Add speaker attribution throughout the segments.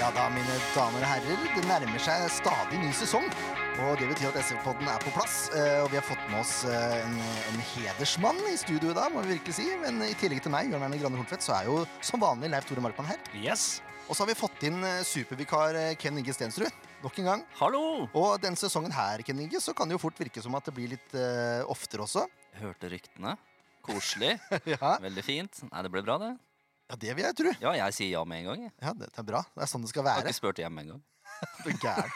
Speaker 1: Ja da, mine damer og herrer, det nærmer seg stadig ny sesong. Og det betyr at SV-podden er på plass. eh, Og vi har fått med oss eh, en, en hedersmann i studio i dag, må vi virkelig si. Men i tillegg til meg, Jørn Erne Grande Hortvedt, så er jo som vanlig Leif Tore Markmann her.
Speaker 2: Yes.
Speaker 1: Og så har vi fått inn eh, supervikar Ken Inge Stensrud. Nok en gang.
Speaker 2: Hallo!
Speaker 1: Og denne sesongen her, Ken Inge, så kan det jo fort virke som at det blir litt uh, oftere også.
Speaker 2: Hørte ryktene. Koselig.
Speaker 1: ja.
Speaker 2: Veldig fint. Nei, det ble bra, det.
Speaker 1: Ja, det vil jeg tro.
Speaker 2: Ja, jeg sier ja med en gang. Jeg
Speaker 1: Ja, det er bra. Det er sånn det skal
Speaker 2: Jeg har
Speaker 1: være.
Speaker 2: ikke spurt hjemme engang.
Speaker 1: Du er gæren.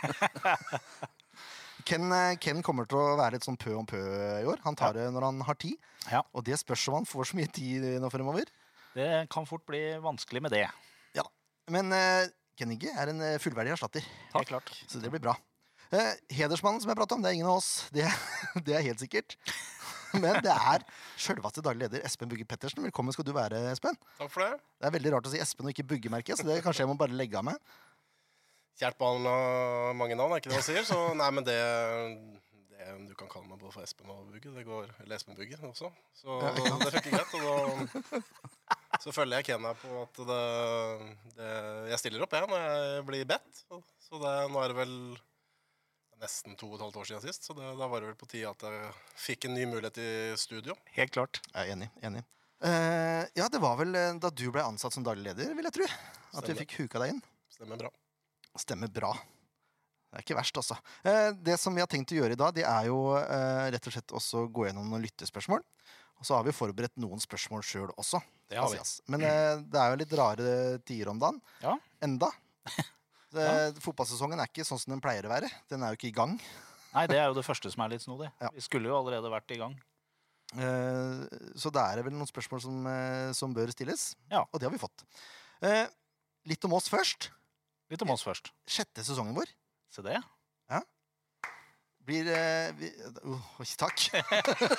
Speaker 1: Ken, eh, Ken kommer til å være litt sånn pø om pø i år. Han tar det når han har tid.
Speaker 3: Ja,
Speaker 1: Og det spørs om han får så mye tid nå fremover.
Speaker 3: det kan fort bli vanskelig med det.
Speaker 1: Ja. Men uh, Ken Inge er en eh, fullverdig erstatter,
Speaker 3: Helt klart.
Speaker 1: så det blir bra. Eh, hedersmannen som jeg prater om, det er ingen av oss. Det, det er helt sikkert. Men det er sjølveste daglig leder Espen Bugge Pettersen. Velkommen skal du være, Espen.
Speaker 4: Takk for det.
Speaker 1: Det er veldig rart å si Espen og ikke Bugge-merket, så det kanskje jeg må bare legge av meg.
Speaker 4: Kjært barn har mange navn, er ikke det man sier? Så nei, men det, det Du kan kalle meg både for Espen og Bugge. Det går, eller Espen Bugge også. Så det funker greit. Og da så følger jeg Kenya på at det, det Jeg stiller opp, jeg, når jeg blir bedt. Så det, nå er det vel nesten to og et halvt år siden sist, så det, da var det vel på tide at jeg fikk en ny mulighet i studio.
Speaker 3: Helt klart.
Speaker 1: Jeg er enig. enig. Uh, ja, det var vel eh, da du ble ansatt som daglig leder, vil jeg tro. At vi fikk huka deg inn.
Speaker 4: Stemmer bra.
Speaker 1: Stemmer bra. Det er ikke verst, altså. Eh, det som vi har tenkt å gjøre i dag, det er jo eh, rett og slett også gå gjennom noen lyttespørsmål. Og så har vi forberedt noen spørsmål sjøl også.
Speaker 3: Det har vi.
Speaker 1: Men eh, det er jo litt rare tider om dagen.
Speaker 3: Ja.
Speaker 1: Enda. Det, Fotballsesongen er ikke sånn som den pleier å være. Den er jo ikke i gang.
Speaker 3: Nei, det er jo det første som er litt snodig.
Speaker 1: Ja.
Speaker 3: Vi skulle jo allerede vært i gang.
Speaker 1: Eh, så da er det vel noen spørsmål som, eh, som bør stilles.
Speaker 3: Ja.
Speaker 1: Og det har vi fått. Eh, litt om oss først.
Speaker 3: Litt om oss først.
Speaker 1: Sjette sesongen vår.
Speaker 3: Se det.
Speaker 1: Blir eh, uh, Takk.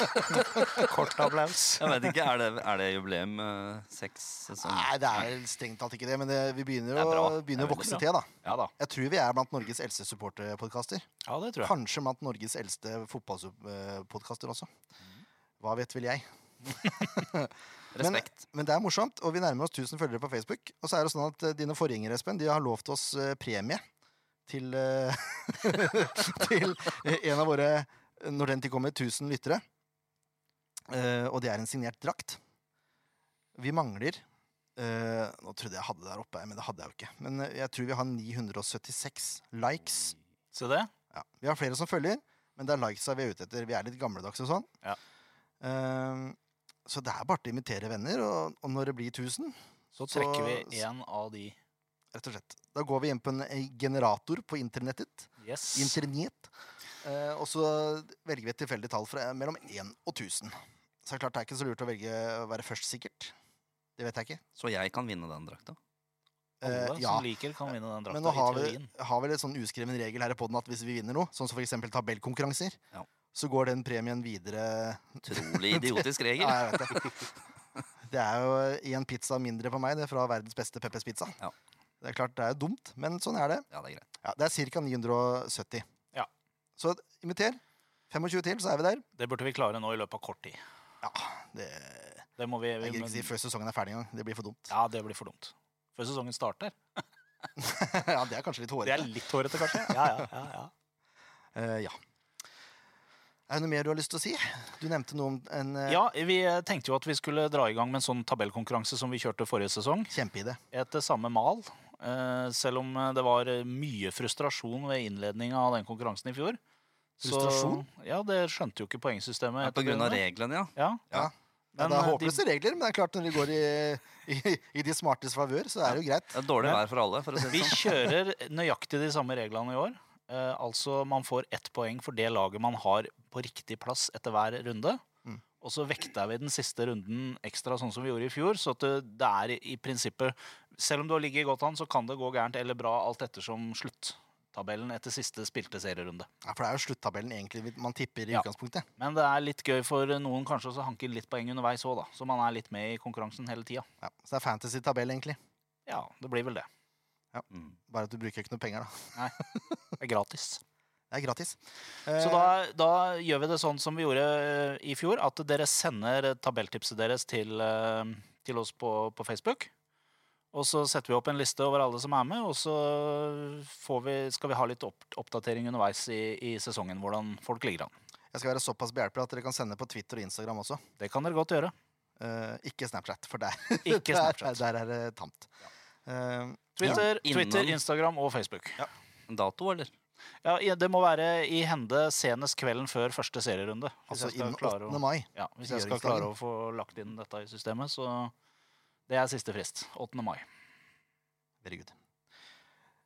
Speaker 3: Kort applaus.
Speaker 2: Jeg vet ikke, Er det, er det jubileum? uh, Seks sesonger?
Speaker 1: Nei, det er strengt tatt ikke det, men det, vi begynner,
Speaker 2: Det er
Speaker 1: å, begynner
Speaker 2: er
Speaker 1: å vokse til, da.
Speaker 3: Ja da.
Speaker 1: Jeg tror vi er blant Norges eldste supporterpodkaster.
Speaker 3: Ja, det tror jeg.
Speaker 1: Kanskje blant Norges eldste fotballpodkaster også. Hva vet vel jeg. Men,
Speaker 2: Respekt.
Speaker 1: men det er morsomt, og vi nærmer oss 1000 følgere på Facebook. Og så er det sånn at eh, dine forgjengere, Espen, de har lovt oss premie til, eh, til en av våre Når den tid kommer, 1000 lyttere. Eh, og det er en signert drakt. Vi mangler uh, Nå trodde jeg hadde det der oppe, men det hadde jeg jo ikke. Men eh, jeg tror vi har 976 likes.
Speaker 3: Se det.
Speaker 1: Ja. Vi har flere som følger, men det er likesa vi er ute etter. Vi er litt gamledagse og sånn.
Speaker 3: Ja.
Speaker 1: Uh, så det er bare til å invitere venner, og, og når det blir 1000,
Speaker 3: Så trekker vi en av de.
Speaker 1: Rett og slett Da går vi inn på en eh, generator på internettet.
Speaker 3: Yes.
Speaker 1: Internet. eh, og så velger vi et tilfeldig tall fra mellom 1 og 1000. Så det er klart det er ikke så lurt å velge å være først, sikkert. Det vet jeg ikke.
Speaker 2: Så jeg kan vinne den drakta?
Speaker 3: Alle
Speaker 1: Eh, ja.
Speaker 3: som liker, kan vinne den
Speaker 1: Men nå har vi, har vi et sånn uskreven regel her i poden at hvis vi vinner noe, sånn som f.eks. tabellkonkurranser,
Speaker 2: Ja.
Speaker 1: så går den premien videre
Speaker 2: Utrolig idiotisk regel.
Speaker 1: Ja, jeg vet det. Det er jo en pizza mindre på meg, det er fra verdens beste Peppers Pizza.
Speaker 2: Ja.
Speaker 1: Det er klart det er dumt, men sånn er det.
Speaker 2: Ja, det er greit.
Speaker 1: Ja, det er ca. 970.
Speaker 3: Ja.
Speaker 1: Så inviter. 25 til, så er vi der.
Speaker 3: Det burde vi klare nå i løpet av kort tid.
Speaker 1: Ja, det
Speaker 3: Det må vi,
Speaker 1: Jeg
Speaker 3: vi
Speaker 1: gidder ikke si før sesongen er ferdig engang. Det blir for dumt.
Speaker 3: Ja, det blir for dumt. Før sesongen starter.
Speaker 1: ja, det er kanskje litt
Speaker 3: Det er litt hårete, kanskje. Ja, ja, ja, ja.
Speaker 1: Uh, ja. Er det noe mer du har lyst til å si? Du nevnte noe om en uh...
Speaker 3: Ja, Vi eh, tenkte jo at vi skulle dra i gang med en sånn tabellkonkurranse som vi kjørte forrige sesong.
Speaker 1: Kjempeide.
Speaker 3: Etter samme mal. Eh, selv om eh, det var eh, mye frustrasjon ved innledninga av den konkurransen i fjor.
Speaker 1: Frustrasjon?
Speaker 3: Så, ja, det skjønte jo ikke poengsystemet.
Speaker 2: På grunn av reglene, ja.
Speaker 3: Ja.
Speaker 1: Ja. Ja,
Speaker 3: Men,
Speaker 1: det er
Speaker 3: håpløse
Speaker 1: håpløse regler, men det er klart når de går i, i, i de smartes favør, så er det jo greit.
Speaker 2: Det er dårlig vær for alle, for å si
Speaker 3: Vi
Speaker 2: sånn.
Speaker 3: kjører nøyaktig de samme reglene i år. Eh, altså Man får ett poeng for det laget man har på riktig plass etter hver runde. Og så vekta vi den siste runden ekstra, sånn som vi gjorde i fjor. Så at det, det er i, prinsippet Selv om du har ligget godt an, så kan det gå gærent eller bra alt ettersom sluttabellen etter siste spilte serierunde.
Speaker 1: Ja, For det er jo sluttabellen egentlig man tipper i
Speaker 3: Ja.
Speaker 1: utgangspunktet.
Speaker 3: Men det er litt gøy for noen kanskje å hanke litt poeng underveis òg, da. Så man er litt med i konkurransen hele tida.
Speaker 1: Ja. Så det er fantasy-tabell, egentlig.
Speaker 3: Ja, det blir vel det.
Speaker 2: Mm.
Speaker 1: Bare at du bruker ikke noe penger, da.
Speaker 3: Nei, det er gratis.
Speaker 1: Det er gratis.
Speaker 3: Så
Speaker 1: Eh,
Speaker 3: da, da gjør vi det sånn som vi gjorde eh, i fjor, at dere sender tabelltipset deres til, eh, til oss på, på Facebook. Og så setter vi opp en liste over alle som er med, og så får vi, skal vi ha litt opp, oppdatering underveis i, i sesongen, hvordan folk ligger an.
Speaker 1: Jeg skal være såpass behjelpelig at dere kan sende på Twitter og Instagram også.
Speaker 3: Det kan dere godt gjøre.
Speaker 1: Uh, ikke Snapchat, for der,
Speaker 3: Ikke Snapchat.
Speaker 1: der, der er det tamt. Uh,
Speaker 3: Twitter,
Speaker 2: Ja,
Speaker 3: Twitter, Instagram og Facebook.
Speaker 2: Dato, eller?
Speaker 3: Ja, Det må være i hende senest kvelden før første serierunde. Hvis
Speaker 1: altså innen
Speaker 3: klare
Speaker 1: 8.
Speaker 3: å,
Speaker 1: mai.
Speaker 3: ja, hvis jeg skal klare å få lagt inn dette i systemet, så det er siste frist. 8. mai.
Speaker 1: Very good.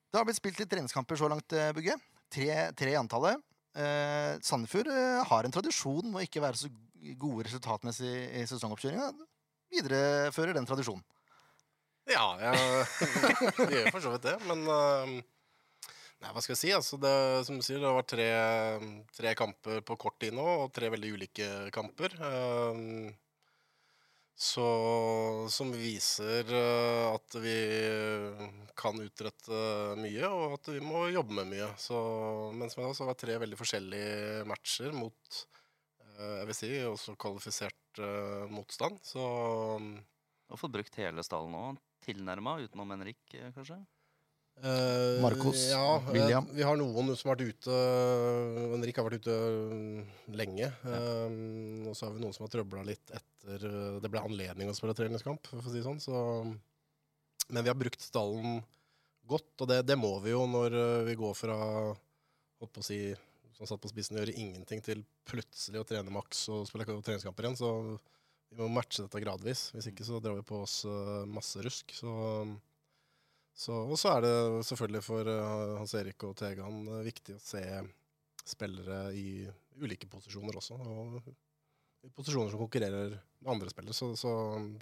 Speaker 1: Det har blitt spilt litt treningskamper så langt, eh, Bugge. Tre, tre i antallet. Eh, Sandefjord eh, har en tradisjon med å ikke være så gode resultatmessig i sesongoppkjøringa. Viderefører den tradisjonen.
Speaker 4: Ja, jeg, det gjør for så vidt det, men eh, Nei, hva skal jeg si? Altså, det, som du sier, det har vært tre, tre kamper på kort tid nå, og tre veldig ulike kamper. Um, så, som viser eh, at vi kan utrette mye, og at vi må jobbe med mye. Så, men som jeg sa, så har det tre veldig forskjellige matcher mot eh, jeg vil si også kvalifisert uh, motstand. Så
Speaker 2: Du har fått brukt hele stallen nå, tilnærma, utenom Henrik, kanskje?
Speaker 4: Eh,
Speaker 1: Marcos,
Speaker 4: ja, William.
Speaker 1: William.
Speaker 4: Vi har noen som har vært ute Henrik har vært ute mm, lenge. Um, og så har vi noen som har trøbla litt etter eh, det ble anledning å spille treningskamp. For å si sånn, så, men vi har brukt stallen godt, og det, det må vi jo når eh, vi går fra holdt på å si, som satt på spissen, gjøre ingenting til plutselig å trene maks og spille treningskamper igjen. Så vi må matche dette gradvis. Hvis ikke så drar vi på oss eh, masse rusk. Så så, og så er det selvfølgelig for uh, Hans Erik og Tegan uh, viktig å se spillere i ulike posisjoner også. Og i posisjoner som konkurrerer med andre spillere. Så, så,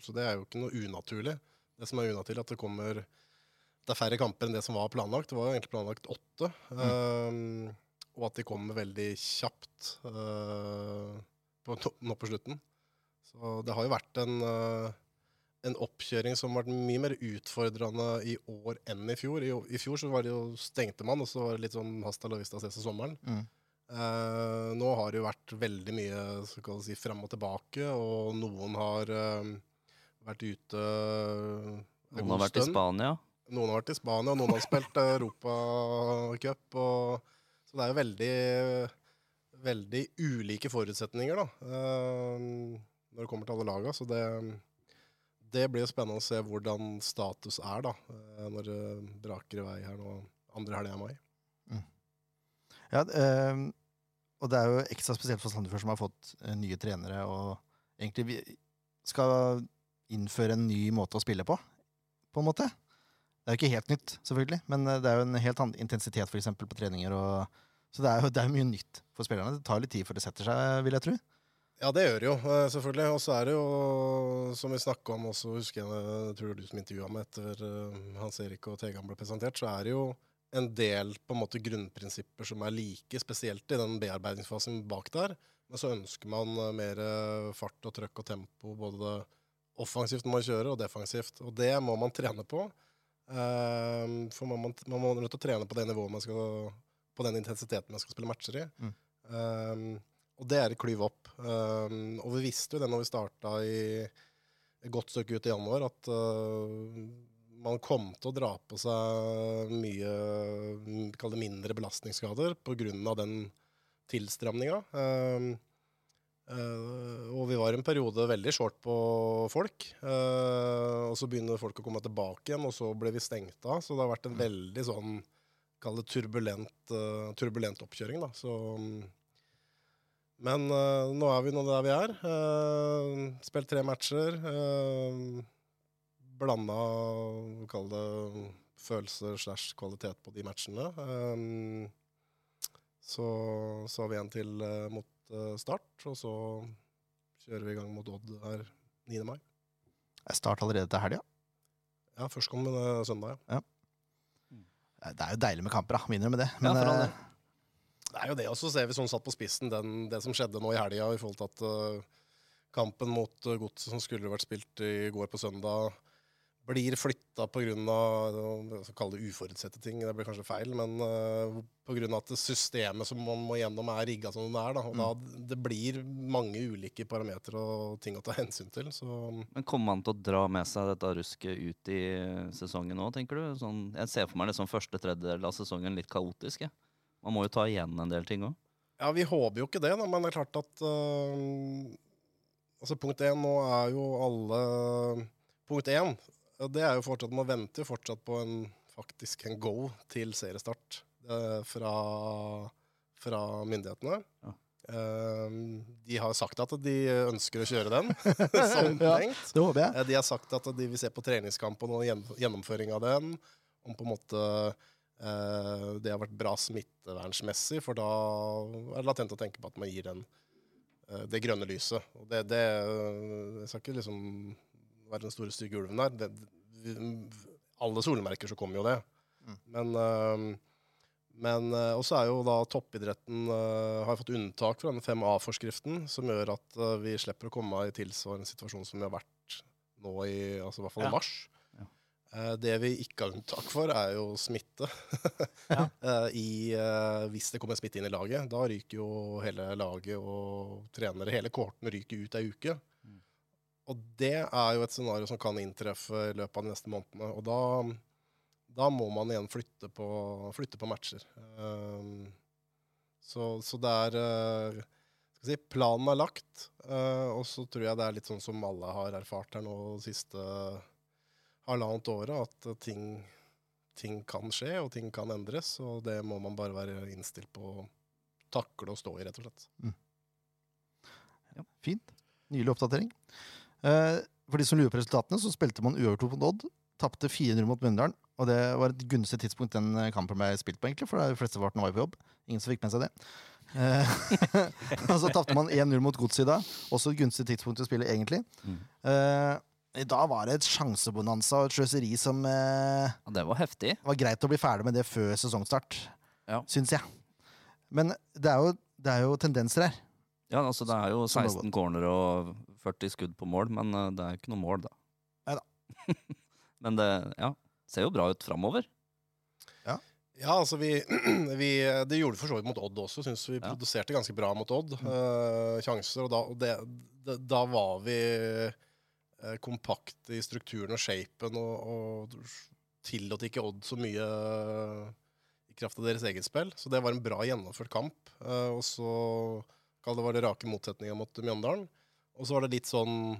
Speaker 4: så det er jo ikke noe unaturlig. Det som er unaturlig, at det kommer Det er færre kamper enn det som var planlagt. Det var jo egentlig planlagt åtte. Um, og at de kommer veldig kjapt uh, på, nå på slutten. Så det har jo vært en eh, en oppkjøring som har vært mye mer utfordrende i år enn i fjor. I, I fjor så var det jo stengte man, og så var det litt sånn hasta la vista ses til sommeren.
Speaker 1: Mm.
Speaker 4: Uh, nå har det jo vært veldig mye så kan du si, frem og tilbake, og noen har uh, vært ute uh,
Speaker 2: Noen har vært i. Spania.
Speaker 4: Noen har vært i Spania, og noen har spilt Europacup. Så det er jo veldig, veldig ulike forutsetninger da, eh, når det kommer til alle laga. Så det, det blir jo spennende å se hvordan status er da, eh, når det braker i vei her nå andre helga i mai.
Speaker 1: Ja, øh, og det er jo ekstra spesielt for Sandefjord, som har fått eh, nye trenere og egentlig skal innføre en ny måte å spille på, på en måte. Det er jo ikke helt nytt, selvfølgelig, men eh, det er jo en helt annen intensitet for eksempel, på treninger. Og, så det er jo det er mye nytt for spillerne. Det tar litt tid før det setter seg, vil jeg tro.
Speaker 4: Ja, det gjør det jo, eh, selvfølgelig. Og så er det jo, som vi snakka om også, husker jeg, jeg tror du som intervjua meg etter eh, Hans Erik og Tegan ble presentert, så er det jo en del på en måte grunnprinsipper som er like, spesielt i den bearbeidingsfasen bak der. Men så ønsker man eh, mer eh, fart og trøkk og tempo, både offensivt når man kjører, og defensivt. Og det må man trene på. Eh, For man, man, må nødt til å trene på det nivået man skal På den intensiteten man skal spille matcher i.
Speaker 1: Mm.
Speaker 4: Eh, og det er et klyv opp. Um, og vi visste jo det når vi starta i et godt stykke ut i januar, at uh, man kom til å dra på seg mye mm, kall det mindre belastningsskader pga. den tilstramninga. Um, uh, og vi var en periode veldig short på folk. Uh, og så begynner folk å komme tilbake igjen, og så ble vi stengt av. Så det har vært en veldig sånn Kall det turbulent, uh, turbulent oppkjøring, da. Så um, men uh, nå er vi nå der vi er. Uh, spilt tre matcher. Uh, blanda Kall det følelser slash kvalitet på de matchene. Um, så, så har vi en til uh, mot eh, start, og så kjører vi i gang mot Odd her 9. mai.
Speaker 1: Er start allerede til helga.
Speaker 4: Ja, førstkommende søndag. ja.
Speaker 1: Det er jo deilig med kamper, da. Minner med det.
Speaker 2: Ja,
Speaker 1: Men
Speaker 2: for
Speaker 1: eh,
Speaker 2: del.
Speaker 4: Det er jo det, og så ser vi sånn satt på spissen den, det som skjedde nå i helga i forhold til at uh, kampen mot uh, Godset som skulle vært spilt i går på søndag, blir flytta pga. Kall det uforutsette ting. Det blir kanskje feil, men uh, pga. at det systemet som man må gjennom, er rigga som det er. Da, og da, det blir mange ulike parametere og ting å ta hensyn til. Så
Speaker 2: Men kommer man til å dra med seg dette rusket ut i sesongen nå, tenker du? Sånn, jeg ser for meg det som første tredjedel av sesongen litt kaotisk. jeg. Man må jo ta igjen en del ting òg.
Speaker 4: ja, vi håper jo ikke det, da, men det er klart at uh, Altså, punkt én nå er jo alle Punkt én, det er jo fortsatt Man venter jo fortsatt på en faktisk en go til seriestart uh, fra, fra myndighetene.
Speaker 2: Ja.
Speaker 4: Uh, de har sagt at de ønsker å kjøre den, som
Speaker 1: Ja.
Speaker 4: tenkt. Eh, De har sagt at de vil se på treningskampen og gjenn- gjennomføring av den. Om på en måte det har vært bra smittevernsmessig, for da er det latent å tenke på at man gir den eh, det grønne lyset. Og det, det Jeg skal ikke liksom være den store stygge ulven der. Det, alle solmerker så kommer jo det.
Speaker 1: Mm.
Speaker 4: Men eh, men eh, også er jo da toppidretten eh, har fått unntak fra den 5A-forskriften, som gjør at eh, vi slipper å komme i tilsvarende situasjon som vi har vært nå i altså i hvert fall i
Speaker 3: Ja.
Speaker 4: mars. Eh, det vi ikke har unntak for, er jo smitte.
Speaker 3: Ja.
Speaker 4: Eh, I, eh, hvis det kommer smitte inn i laget, da ryker jo hele laget og trenere, hele kohorten ryker ut ei uke.
Speaker 2: Mm.
Speaker 4: Og det er jo et scenario som kan inntreffe i løpet av de neste månedene. Og da, da må man igjen flytte på, flytte på matcher. Um, så, så det er si, Planen er lagt, og så tror jeg det er litt sånn som alle har erfart her nå siste halvannet året, at ting, ting kan skje, og ting kan endres. Og det må man bare være innstilt på å takle og stå i, rett og slett.
Speaker 1: Ja, Fint. Nylig oppdatering. Eh, for de som lurer på resultatene, så spilte man uavgjort mot Odd. Tapte 400 mot Mjøndalen. Og det var et gunstig tidspunkt den eh, kampen ble spilt på, egentlig, for de fleste var var på jobb. Ingen som fikk med seg det. Eh, og så tapte man 1-0 mot Godset i dag. Også et gunstig tidspunkt å spille, egentlig.
Speaker 2: Mm.
Speaker 1: Eh, I dag var det et sjansebonanza og et sløseri som eh,
Speaker 2: Ja, det var heftig.
Speaker 1: var greit å bli ferdig med det før sesongstart,
Speaker 2: Ja.
Speaker 1: syns jeg. Men det er, jo, det er jo tendenser her.
Speaker 2: Ja, altså Det er jo
Speaker 1: Som var
Speaker 2: 16 corner og 40 skudd på mål, men eh, det er ikke noe mål, da.
Speaker 1: Neida.
Speaker 2: men det ja, ser jo bra ut framover.
Speaker 4: Ja, altså vi, vi Det gjorde vi for så vidt mot Odd også. Synes vi
Speaker 2: Ja.
Speaker 4: produserte ganske bra mot Odd. eh, sjanser. Og da, og det, det, da var vi eh, kompakte i strukturen og shapen og, og tillot ikke Odd så mye eh, i kraft av deres eget spill. Så det var en bra gjennomført kamp. Eh, og så det var det rake motsetninga mot Mjøndalen. Og så var det litt sånn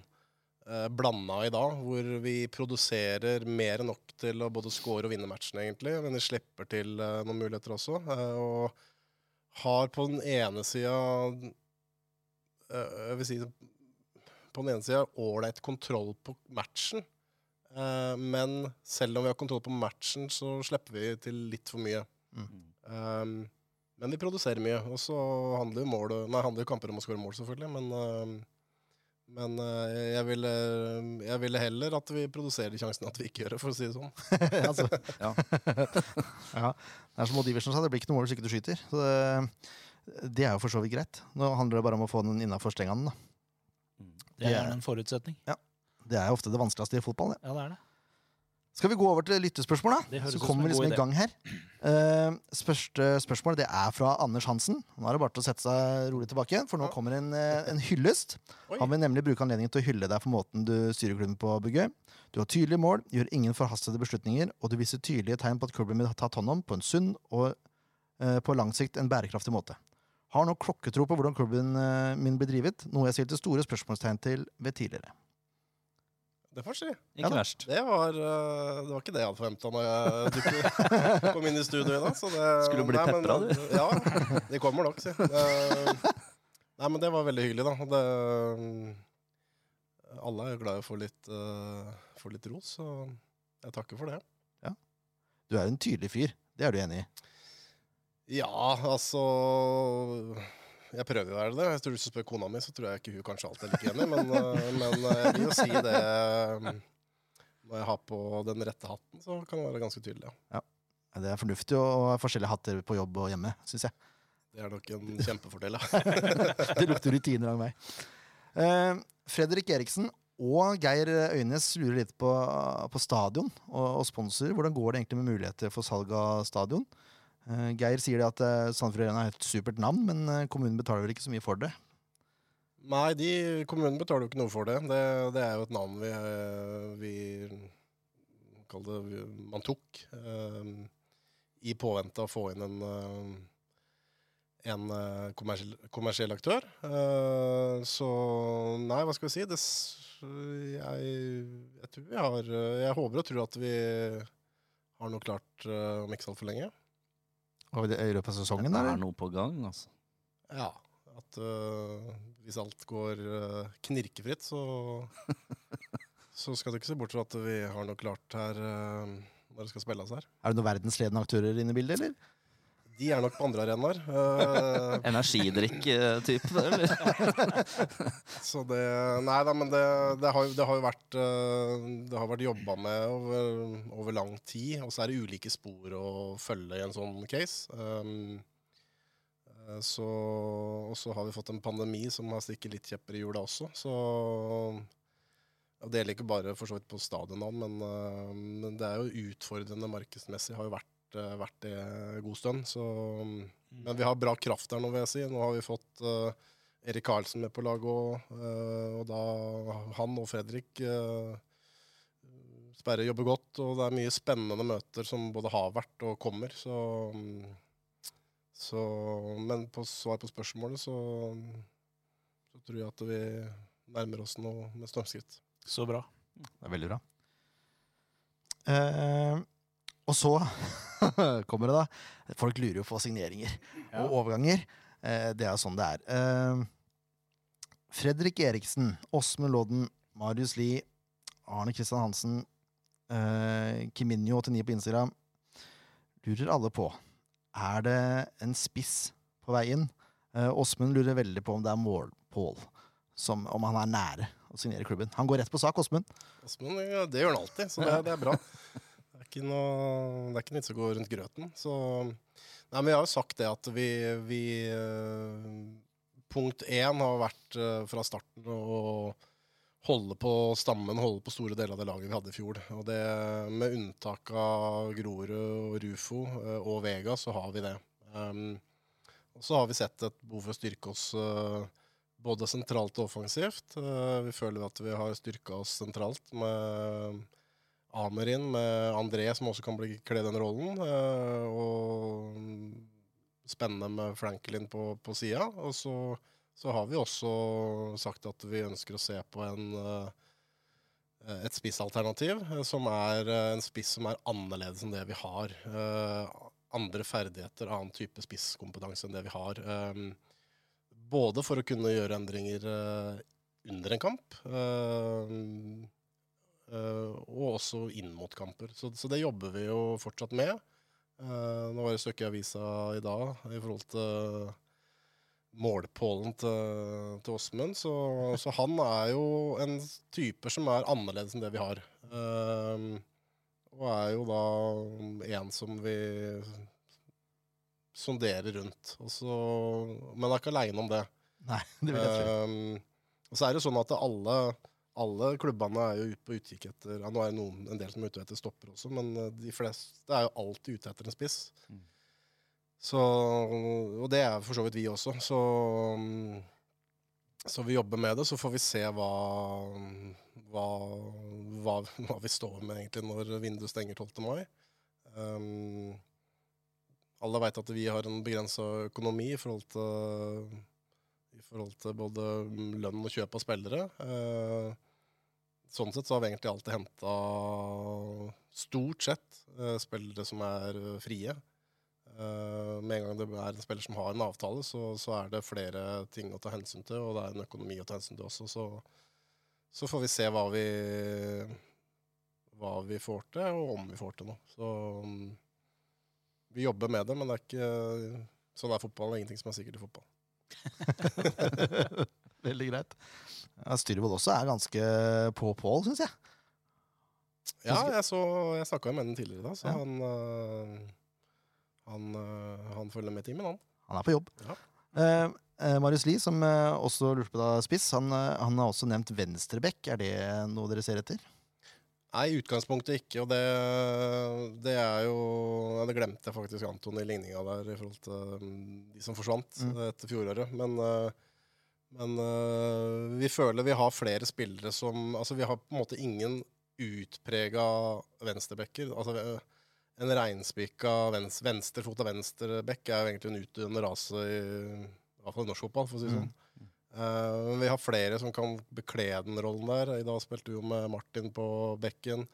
Speaker 4: eh, blanda i dag, hvor vi produserer mer enn nok til å både score og vinne matchen, egentlig. Men vi slipper til eh, noen muligheter også. eh, og har på den ene sida eh, Jeg vil si på den ene sida ålreit kontroll på matchen. Eh, men selv om vi har kontroll på matchen, så slipper vi til litt for mye. Um, men vi produserer mye. Og så handler jo mål, nei, handler jo kamper om å skåre mål, selvfølgelig. Men, um, men uh, jeg, ville, jeg ville heller at vi produserer de sjansene at vi ikke gjør det, for å si det sånn.
Speaker 1: altså.
Speaker 2: Ja.
Speaker 1: ja. Det er som Odd Iversen sa, det blir ikke noe mål hvis ikke du skyter. Så det, det er jo for så vidt greit. Nå handler det bare om å få den innafor stengene. da.
Speaker 3: Det er en forutsetning.
Speaker 1: Det er ofte det vanskeligste i fotball. Det.
Speaker 3: Ja, det er det.
Speaker 1: Skal vi gå over til lyttespørsmål, da? Så kommer vi liksom i gang her. Uh, første spørsmål det er fra Anders Hansen. Nå er det bare til å sette seg rolig tilbake, for nå
Speaker 4: Ja.
Speaker 1: kommer en, eh, en hyllest.
Speaker 4: Oi.
Speaker 1: Han vil nemlig bruke anledningen til å hylle deg for måten du styrer klubben på, Bugge. Du har tydelige mål, gjør ingen forhastede beslutninger, og du viser tydelige tegn på at klubben blir tatt hånd om på en sunn og uh, på lang sikt en bærekraftig måte. Har nå klokketro på hvordan klubben eh, min blir drivet, noe jeg stilte store spørsmålstegn til ved tidligere.
Speaker 4: Det får si.
Speaker 2: Ikke
Speaker 1: Ja
Speaker 2: verst.
Speaker 4: Det var, uh, det var ikke det jeg hadde forventa når jeg dukket, kom inn i studio i dag. Så det,
Speaker 2: Skulle du bli pepra, du?
Speaker 4: Ja, De kommer nok, si. Nei, men det var veldig hyggelig, da. Det, alle er jo glad i å få litt, uh, få litt ros, så jeg takker for det.
Speaker 1: Du er en tydelig fyr. Det er du enig i?
Speaker 4: Ja, altså Jeg prøver jo å være det. Hvis du spørre kona mi, så tror jeg ikke hun kanskje alltid er like enig, men, uh, men uh, jeg vil jo si det um, Når jeg har på den rette hatten, så kan det være ganske tydelig. Ja.
Speaker 1: Ja, Det er fornuftig å ha forskjellige hatter på jobb og hjemme, syns jeg.
Speaker 4: Det er nok en kjempefordel. Ja.
Speaker 1: Det lukter rutiner av meg. Eh, Fredrik Eriksen, Og Geir Øynes lurer litt på, på stadion og, og sponsorer. Hvordan går det egentlig med muligheter for salg av stadion? Eh, Geir sier at uh, Sandefjord Arena er et supert navn, men eh, kommunen betaler vel ikke så mye for det.
Speaker 4: Nei, de, kommunen betaler jo ikke noe for det. Det, det er jo et navn vi, eh, vi Kall det man tok. eh, I påvente av å få inn en, eh, en eh, kommersiell, kommersiell aktør. Uh, så nei, hva skal vi si? Det, jeg, jeg tror vi har eh, Jeg håper og tror at vi har noe klart eh, om ikke så altfor lenge.
Speaker 1: Og det- I løpet av sesongen,
Speaker 2: Det
Speaker 1: eller?
Speaker 2: er noe på gang, altså.
Speaker 4: Ja. At uh, hvis alt går uh, knirkefritt, så Så skal du ikke se bort fra at vi har noe klart her uh, når det skal spilles her.
Speaker 1: Er det noen verdensledende aktører inne i bildet, eller?
Speaker 4: De er nok på andre arenaer. Uh,
Speaker 2: Energidrikk-type, eller?
Speaker 4: så det Nei da, men det, det, har, det har jo vært øh, Det har vært jobba med over, over lang tid. Og så er det ulike spor å følge i en sånn case. Um, så, og så har vi fått en pandemi som har stikket litt kjepper i hjula også. Så og Det gjelder ikke bare for så vidt på stadionet, men, men det er jo utfordrende markedsmessig. Har jo vært, øh, vært det en god stund. Så, men vi har bra kraft der nå, vil jeg si. Nå har vi fått uh, Erik Karlsen med på laget òg. og da han og Fredrik uh, Sperre jobber godt, og det er mye spennende møter som både har vært og kommer. Så, så Men på svar på spørsmålet, så, så tror jeg at vi nærmer oss noe med stormskritt.
Speaker 3: Så bra.
Speaker 1: Det er veldig bra. Eh, og så kommer det, da. Folk lurer jo på signeringer
Speaker 3: Ja.
Speaker 1: og overganger. Eh, det er jo sånn det er. Eh, Fredrik Eriksen, Åsmund Lodden, Marius Lie, Arne Kristian Hansen, eh, Kiminio89 på Instagram lurer alle på Er det en spiss på vei inn. Eh, Åsmund lurer veldig på om det er målpål. Som om han er nære å signere klubben. Han går rett på sak, Åsmund.
Speaker 4: Åsmund, ja, det gjør han alltid, så det, det er bra. Er ikke noe, det er ikke noe vits å gå rundt grøten. Så, nei, men jeg har jo sagt det at vi, vi eh, Punkt én har vært eh, fra starten å holde på stammen, holde på store deler av det laget vi hadde i fjor. Og det, med unntak av Grorud og Rufo eh, og Vega, så har vi det. Um, og så har vi sett et behov for å styrke oss både sentralt og offensivt. Vi føler at vi har styrka oss sentralt med Amerin, med André, som også kan bli kle den rollen. eh, og spennende med Franklin på, på sida. Og så, så har vi også sagt at vi ønsker å se på en eh, et spissalternativ eh, som er en spiss som er annerledes enn det vi har. Andre ferdigheter, annen type spisskompetanse enn det vi har. Både for å kunne gjøre endringer under en kamp, og også inn mot kamper. Så, så det jobber vi jo fortsatt med. Eh, nå var det et stykke i avisa i dag i forhold til målpålen til, til Åsmund. Så, så han er jo en type som er annerledes enn det vi har. Eh, og er jo da en som vi sonderer rundt. Så, men er ikke aleine om det.
Speaker 1: Nei, det vil jeg tro.
Speaker 4: Um, og så er det sånn at alle, alle klubbene er jo ute på utkikk etter ja, Nå er det noen, en del som er ute etter stopper også, men eh, de fleste er jo alltid ute etter en spiss.
Speaker 2: Mm.
Speaker 4: Så, og det er for så vidt vi også. Så, um, så vi jobber med det. Så får vi se hva, hva, hva, hva vi står med egentlig når vinduet stenger 12. mai. Um, alle veit at vi har en begrensa økonomi i forhold til i forhold til både lønn og kjøp av spillere. Eh, sånn sett så har vi egentlig alltid henta stort sett eh, spillere som er eh, frie. Eh, med en gang det er en spiller som har en avtale, så, så er det flere ting å ta hensyn til, og det er en økonomi å ta hensyn til også. Så, så får vi se hva vi, hva vi får til, og om vi får til noe. Så mm, vi jobber med det, men det er ikke sånn er fotball. Det er ingenting som er sikkert i fotball.
Speaker 1: Veldig greit. Styrvold også er ganske på Pål, syns jeg.
Speaker 4: Ja, jeg, så, jeg snakka med ham tidligere i dag, så
Speaker 1: Ja.
Speaker 4: han, øh, han, øh, han følger med timen, han.
Speaker 1: Han er på jobb.
Speaker 4: Ja.
Speaker 1: Eh, eh, Marius Lie, som eh, også lurte på da spiss, han, eh, han har også nevnt venstrebekk. Er det noe dere ser etter?
Speaker 4: Nei, i utgangspunktet ikke. Og det, det er jo Det glemte jeg faktisk Anton i ligninga der i forhold til de som forsvant
Speaker 1: Mm.
Speaker 4: etter fjoråret. Men, uh, men uh, vi føler vi har flere spillere som Altså, vi har på en måte ingen utprega venstrebacker. Altså, uh, en reinspikka venstre, av venstrebekk er jo egentlig en utdøende rase i, i hvert fall i norsk fotball, for å si det
Speaker 1: Mm.
Speaker 4: sånn. Mm. men vi har flere som kan bekle den rollen der. I dag spilte vi jo med Martin på bekken.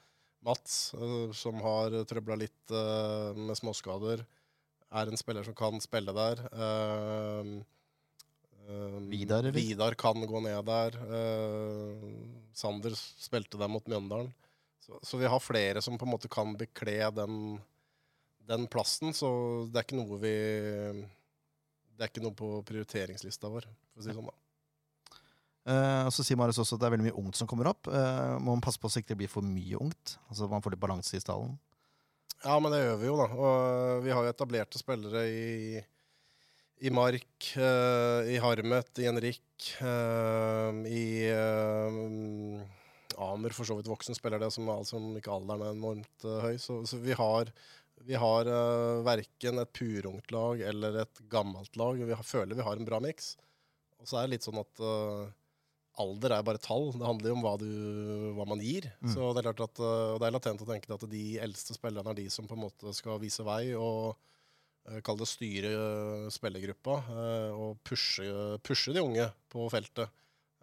Speaker 4: Mats, uh, som har trøbla litt uh, med småskader, er en spiller som kan spille der. Eh, eh,
Speaker 1: Vidar, eller?
Speaker 4: Vidar kan gå ned der. Uh, Sander spilte der mot Mjøndalen. Så, så vi har flere som på en måte kan bekle den, den plassen. Så det er ikke noe vi Det er ikke noe på prioriteringslista vår, for å si det sånn. da.
Speaker 1: Uh, og så sier Marius også at det er veldig mye ungt som kommer opp. Uh, må man passe på så ikke det blir for mye ungt? Altså man får litt balanse i stallen.
Speaker 4: Ja, men det gjør vi jo, da. Og vi har jo etablerte spillere i, i Mark, eh, i Harmet, i Henrik, eh, i eh, Amer, for så vidt voksen spiller det, som, altså, ikke alderen er enormt høy. Så, så vi har, vi har uh, verken et purungt lag eller et gammelt lag. Vi har, føler vi har en bra miks. Og så er det litt sånn at uh, alder er bare tall. Det handler jo om hva, du, hva man gir.
Speaker 1: Mm.
Speaker 4: Så det er klart at, uh, det er latent å tenke at de eldste spillerne er de som på en måte skal vise vei og kall det styre eh, spillergruppa eh, og pushe, pushe de unge på feltet.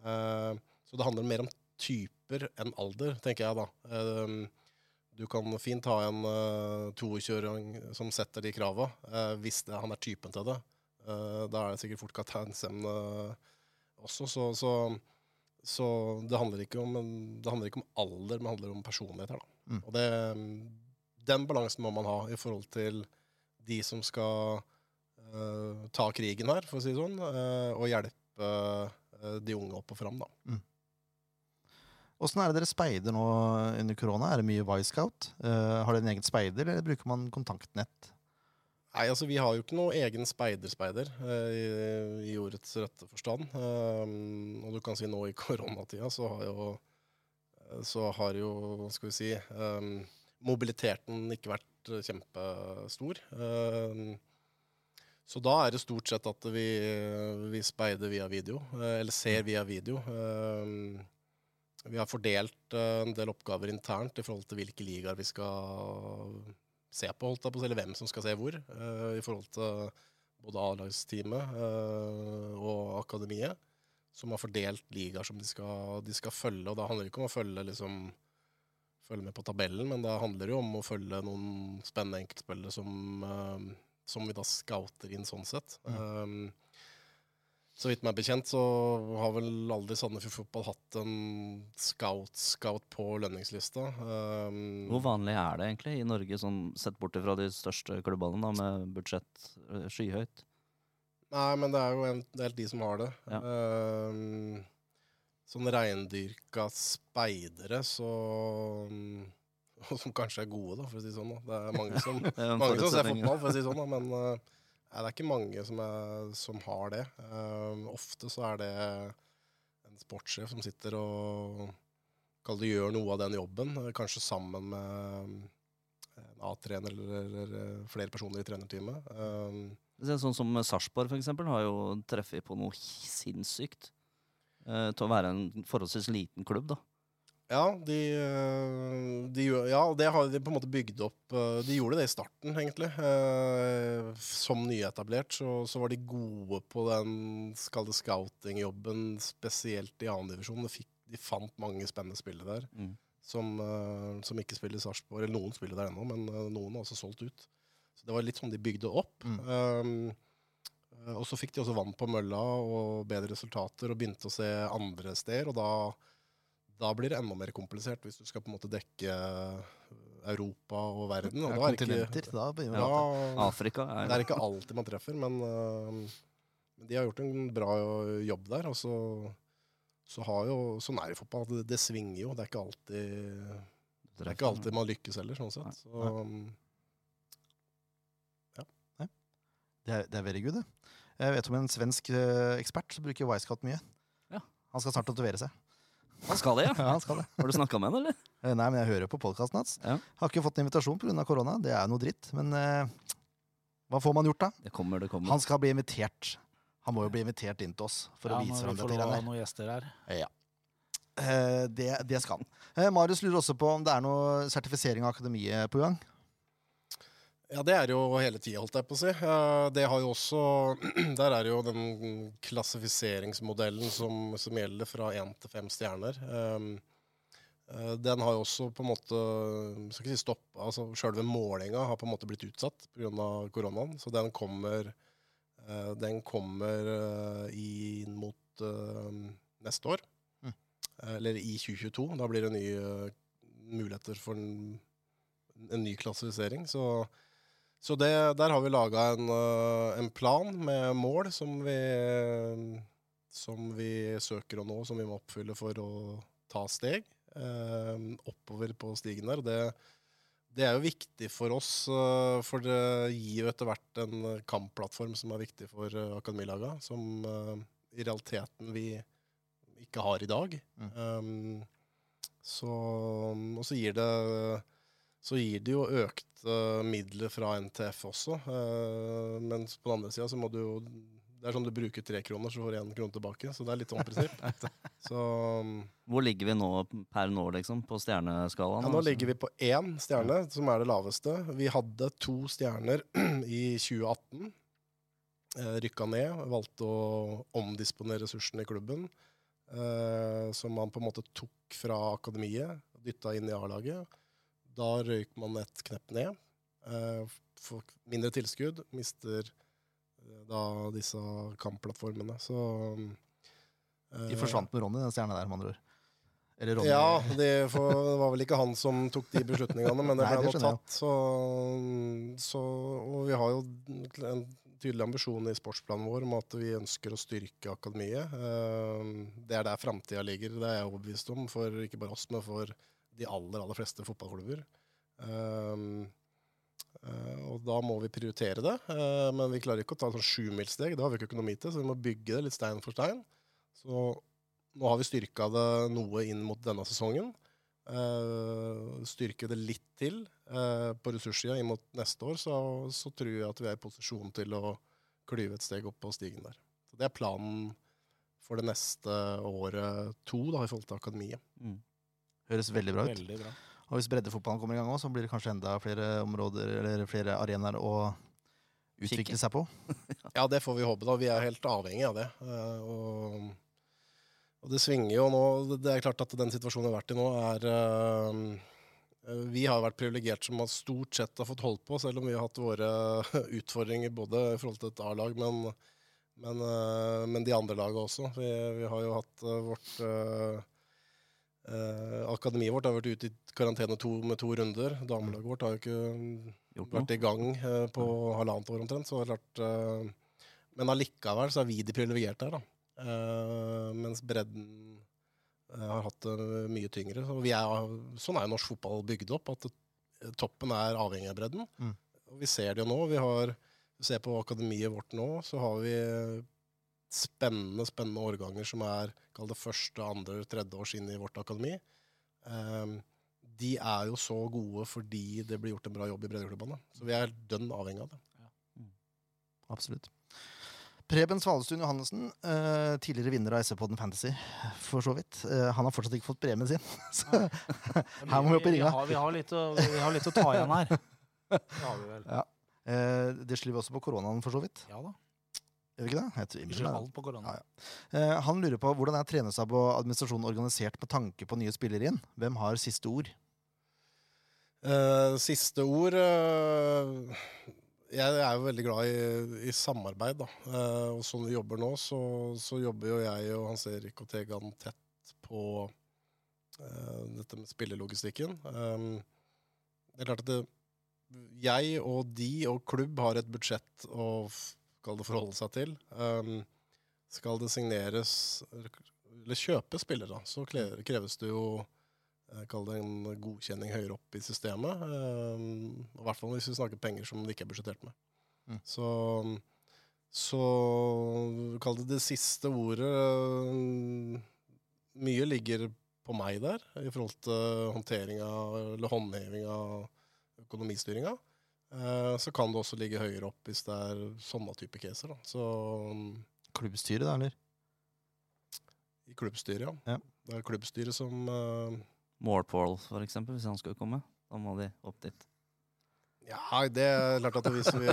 Speaker 4: Eh, så det handler mer om typer enn alder, tenker jeg da. Eh, du kan fint ha en uh, 22-åring som setter de krava, eh, hvis det, han er typen til det. Eh, da er det sikkert fort kapteinsemne også, så, så, så det, handler ikke om, det handler ikke om alder, men det handler om personlighet her. Da.
Speaker 1: Mm.
Speaker 4: Og det, den balansen må man ha i forhold til de som skal uh, ta krigen her, for å si det sånn, uh, og hjelpe uh, de unge opp og fram. Da.
Speaker 1: Åssen er det dere speider nå under korona? Er det mye Y-scout? Eh, har dere en egen speider, eller bruker man kontaktnett?
Speaker 4: Nei, altså Vi har jo ikke noe egen speiderspeider uh, i, i ordets rette forstand. Uh, og du kan si nå i koronatida så har jo så har jo, hva skal vi si um, Mobiliteten ikke vært eh, kjempestor. Um, så da er det stort sett at vi, vi speider via video, eh, eller ser via video. Um, vi har fordelt eh, en del oppgaver internt i forhold til hvilke ligaer vi skal se på, holdt på eller hvem som skal se hvor, eh, i forhold til både A-lagsteamet eh, og akademiet, som har fordelt ligaer som de skal, de skal følge. Og da handler det ikke om å følge, liksom, følge med på tabellen, men det handler jo om å følge noen spennende enkeltspillere som, uh, som vi da scouter inn sånn sett. Um, så vidt meg bekjent så har vel aldri Sandefjord Fotball hatt en scout-scout på lønningslista. Um,
Speaker 2: Hvor vanlig er det egentlig i Norge, sånn sett bort fra de største klubbene da, med budsjett skyhøyt?
Speaker 4: Nei, men det er jo en del de som har det.
Speaker 2: Ja.
Speaker 4: Um, sånn reindyrka speidere, så Som kanskje er gode, da, for å si det sånn. Da. Det er mange som,
Speaker 2: er
Speaker 4: mange som ser fotball, for å si det sånn, da, men uh, nei, det er ikke mange som, er, som har det. Um, ofte så er det en sportssjef som sitter og kall det gjør noe av den jobben, eh, kanskje sammen med en A-trener eller, eh, flere personer i trenerteamet. Um,
Speaker 2: Sånn som Sarpsborg eksempel, har jo treffet på noe sinnssykt. Eh, til å være en forholdsvis liten klubb, da.
Speaker 4: Ja, de, øh, de, ja, det har de på en måte bygd opp øh, De gjorde det i starten, egentlig. Eh, Som nyetablert så, så var de gode på den skal det scouting-jobben, spesielt i annendivisjon. De, fikk- de fant mange spennende spillere der
Speaker 2: Mm.
Speaker 4: som, som ikke spiller i Sarpsborg. Eller noen spiller der ennå, men noen har også solgt ut. Så det var litt sånn de bygde opp.
Speaker 1: Mm.
Speaker 4: Um, og så fikk de også vann på mølla og bedre resultater og begynte å se andre steder. Og da da blir det enda mer komplisert hvis du skal på en måte dekke Europa og verden. Og
Speaker 1: Ja,
Speaker 4: da er ikke.
Speaker 1: Da begynner vi
Speaker 4: da,
Speaker 1: å
Speaker 2: Afrika er,
Speaker 4: det er ikke alltid man treffer, men, uh, de har gjort en bra jobb der. Og så, så har jo, sånn er det i fotball, det, det svinger jo. Det er ikke alltid, det er ikke alltid man lykkes heller, sånn sett. Så,
Speaker 1: Det er, det er very good, det. Jeg vet om en svensk eh, ekspert som bruker Wisecout mye.
Speaker 2: Ja.
Speaker 1: Han skal snart tatovere seg.
Speaker 2: Han skal det, ja.
Speaker 1: Ja, han skal det.
Speaker 2: Har du snakka med han, eller?
Speaker 1: Eh, Nei, men jeg hører på podkasten hans.
Speaker 2: Ja.
Speaker 1: Har ikke fått en invitasjon pga. korona. Det er noe dritt. Men uh, hva får man gjort, da?
Speaker 2: Det kommer, det kommer.
Speaker 1: Han skal bli invitert. Han må jo bli invitert inn til oss for
Speaker 3: Ja,
Speaker 1: å vise fram dette greiene.
Speaker 3: noen gjester her.
Speaker 1: Ja. Uh, det, det skal han. Uh, Marius lurer også på om det er noe sertifisering av akademiet på gang.
Speaker 4: Ja, det er jo hele tida, holdt jeg på å si. Det har jo også Der er jo den klassifiseringsmodellen som, som gjelder fra én til fem stjerner. Um, eh, Den har jo også på en måte skal ikke si stopp, altså Sjølve målinga har på en måte blitt utsatt pga. koronaen. Så den kommer, eh, den kommer eh, inn mot neste år.
Speaker 1: Mm.
Speaker 4: Eller i 2022. Da blir det nye muligheter for en, en ny klassifisering. Så så det, der har vi laga en, øh, en plan med mål som vi, som vi søker å nå, som vi må oppfylle for å ta steg eh, oppover på stigen der. Det, det er jo viktig for oss, øh, for det gir jo etter hvert en kampplattform som er viktig for uh, akademilaga, som eh, i realiteten vi ikke har i dag.
Speaker 1: Mm.
Speaker 4: Um, så, og så gir det så gir det jo økte midler fra NTF også. eh, mens på den andre sida så må du jo Det er sånn du bruker tre kroner, så får du én krone tilbake. Så det er litt sånn prinsipp. Så
Speaker 2: Hvor ligger vi nå per nå, liksom? På stjerneskalaen?
Speaker 4: ja, nå ligger vi på én stjerne, som er det laveste. Vi hadde to stjerner i 2018. Eh, rykka ned, valgte å omdisponere ressursene i klubben. Eh, som man på en måte tok fra akademiet, dytta inn i A-laget. Da røyk man et knepp ned. Eh, får mindre tilskudd, mister eh, da disse kampplattformene. Så eh,
Speaker 1: De forsvant med Ronny, den stjerna der, med andre ord. Eller Ronny.
Speaker 4: ja, det, for, det var vel ikke han som tok de beslutningene, men det
Speaker 1: Nei,
Speaker 4: ble
Speaker 1: det
Speaker 4: nå tatt. Så, så, og vi har jo en tydelig ambisjon i sportsplanen vår om at vi ønsker å styrke akademiet. Det er der framtida ligger, det er jeg overbevist om, for ikke bare oss, men for de aller, aller fleste fotballklubber. Um, uh, Og da må vi prioritere det, Uh, men vi klarer ikke å ta sånn sjumilssteg. Det har vi ikke økonomi til, så vi må bygge det litt stein for stein. Så nå har vi styrka det noe inn mot denne sesongen. Uh, styrke det litt til eh, på ressurssida inn mot neste år, så, så tror jeg at vi er i posisjon til å klyve et steg opp på stigen der. Så Det er planen for det neste året to da, i forhold til akademiet.
Speaker 2: Mm.
Speaker 1: Høres veldig bra ut.
Speaker 3: Veldig bra.
Speaker 1: Og hvis breddefotballen kommer i gang òg, så blir det kanskje enda flere områder eller flere arenaer å utvikle seg på.
Speaker 4: Ja, det får vi håpe, da. Vi er helt avhengig av det. Eh, og, og det svinger jo nå. Det er klart at den situasjonen vi har vært i nå, er eh, Vi har vært privilegert som har stort sett har fått holdt på, selv om vi har hatt våre utfordringer både i forhold til et A-lag, men, men, eh, men de andre lagene også. Vi, vi har jo hatt eh, vårt eh, Akademiet vårt har vært ute i karantene to, med to runder. Damelaget vårt har jo ikke
Speaker 2: Gjort
Speaker 4: vært i gang eh, på halvannet år omtrent. Så det er klart, eh, men allikevel så er vi de privilegerte her, da. Eh, mens bredden eh, har hatt det mye tyngre. Så vi er, sånn er jo norsk fotball bygd opp, at det, toppen er avhengig av bredden.
Speaker 1: Mm.
Speaker 4: Vi ser det jo nå. Vi har, ser på akademiet vårt nå, så har vi spennende spennende årganger som er kall det første, andre, tredje års inn i vårt akademi. um, de er jo så gode fordi det blir gjort en bra jobb i breddeklubbene. Så vi er dønn avhengig av det.
Speaker 1: Absolutt. Preben Svalestuen Johannessen, uh, tidligere vinner av SV-podden Fantasy, for så vidt. Uh, han har fortsatt ikke fått premien sin. Så Her må vi opp i
Speaker 3: Vi
Speaker 1: ringa.
Speaker 3: har, vi, har litt å, vi har litt å ta igjen her. Det har vi vel.
Speaker 1: eh, det skylder vi også på koronaen, for så vidt.
Speaker 3: Ja da.
Speaker 1: Gjør vi ikke det? Jeg
Speaker 3: skylder alt på korona.
Speaker 1: Ja, Eh, han lurer på hvordan er trenerstab og administrasjon organisert med tanke på nye spillere inn? Hvem har siste ord?
Speaker 4: Eh, siste ord eh, Jeg er jo veldig glad i, i samarbeid, da. Eh, og som vi jobber nå, så, så jobber jo jeg og Hans Erik og Tegan tett på eh, dette med spillelogistikken. Det er klart at det, jeg og de og klubb har et budsjett å kall det forholde seg til. Um, skal det signeres eller kjøpes spillere, så kreves det jo eh, Kall det en godkjenning høyere opp i systemet. Um, I hvert fall hvis vi snakker penger som det ikke er budsjettert med.
Speaker 1: Mm.
Speaker 4: Så, Så kall det det siste ordet øh, Mye ligger på meg der i forhold til håndtering av, eller håndheving av økonomistyringa. Eh, så kan det også ligge høyere opp hvis det er sånne type caser. Da. Så
Speaker 1: Klubbstyret, da, eller?
Speaker 4: i klubbstyret, ja.
Speaker 1: Ja.
Speaker 4: Det er klubbstyret som uh,
Speaker 2: Morpol, for eksempel, hvis han skulle komme. Da må de opp dit.
Speaker 4: Ja, det er klart at hvis vi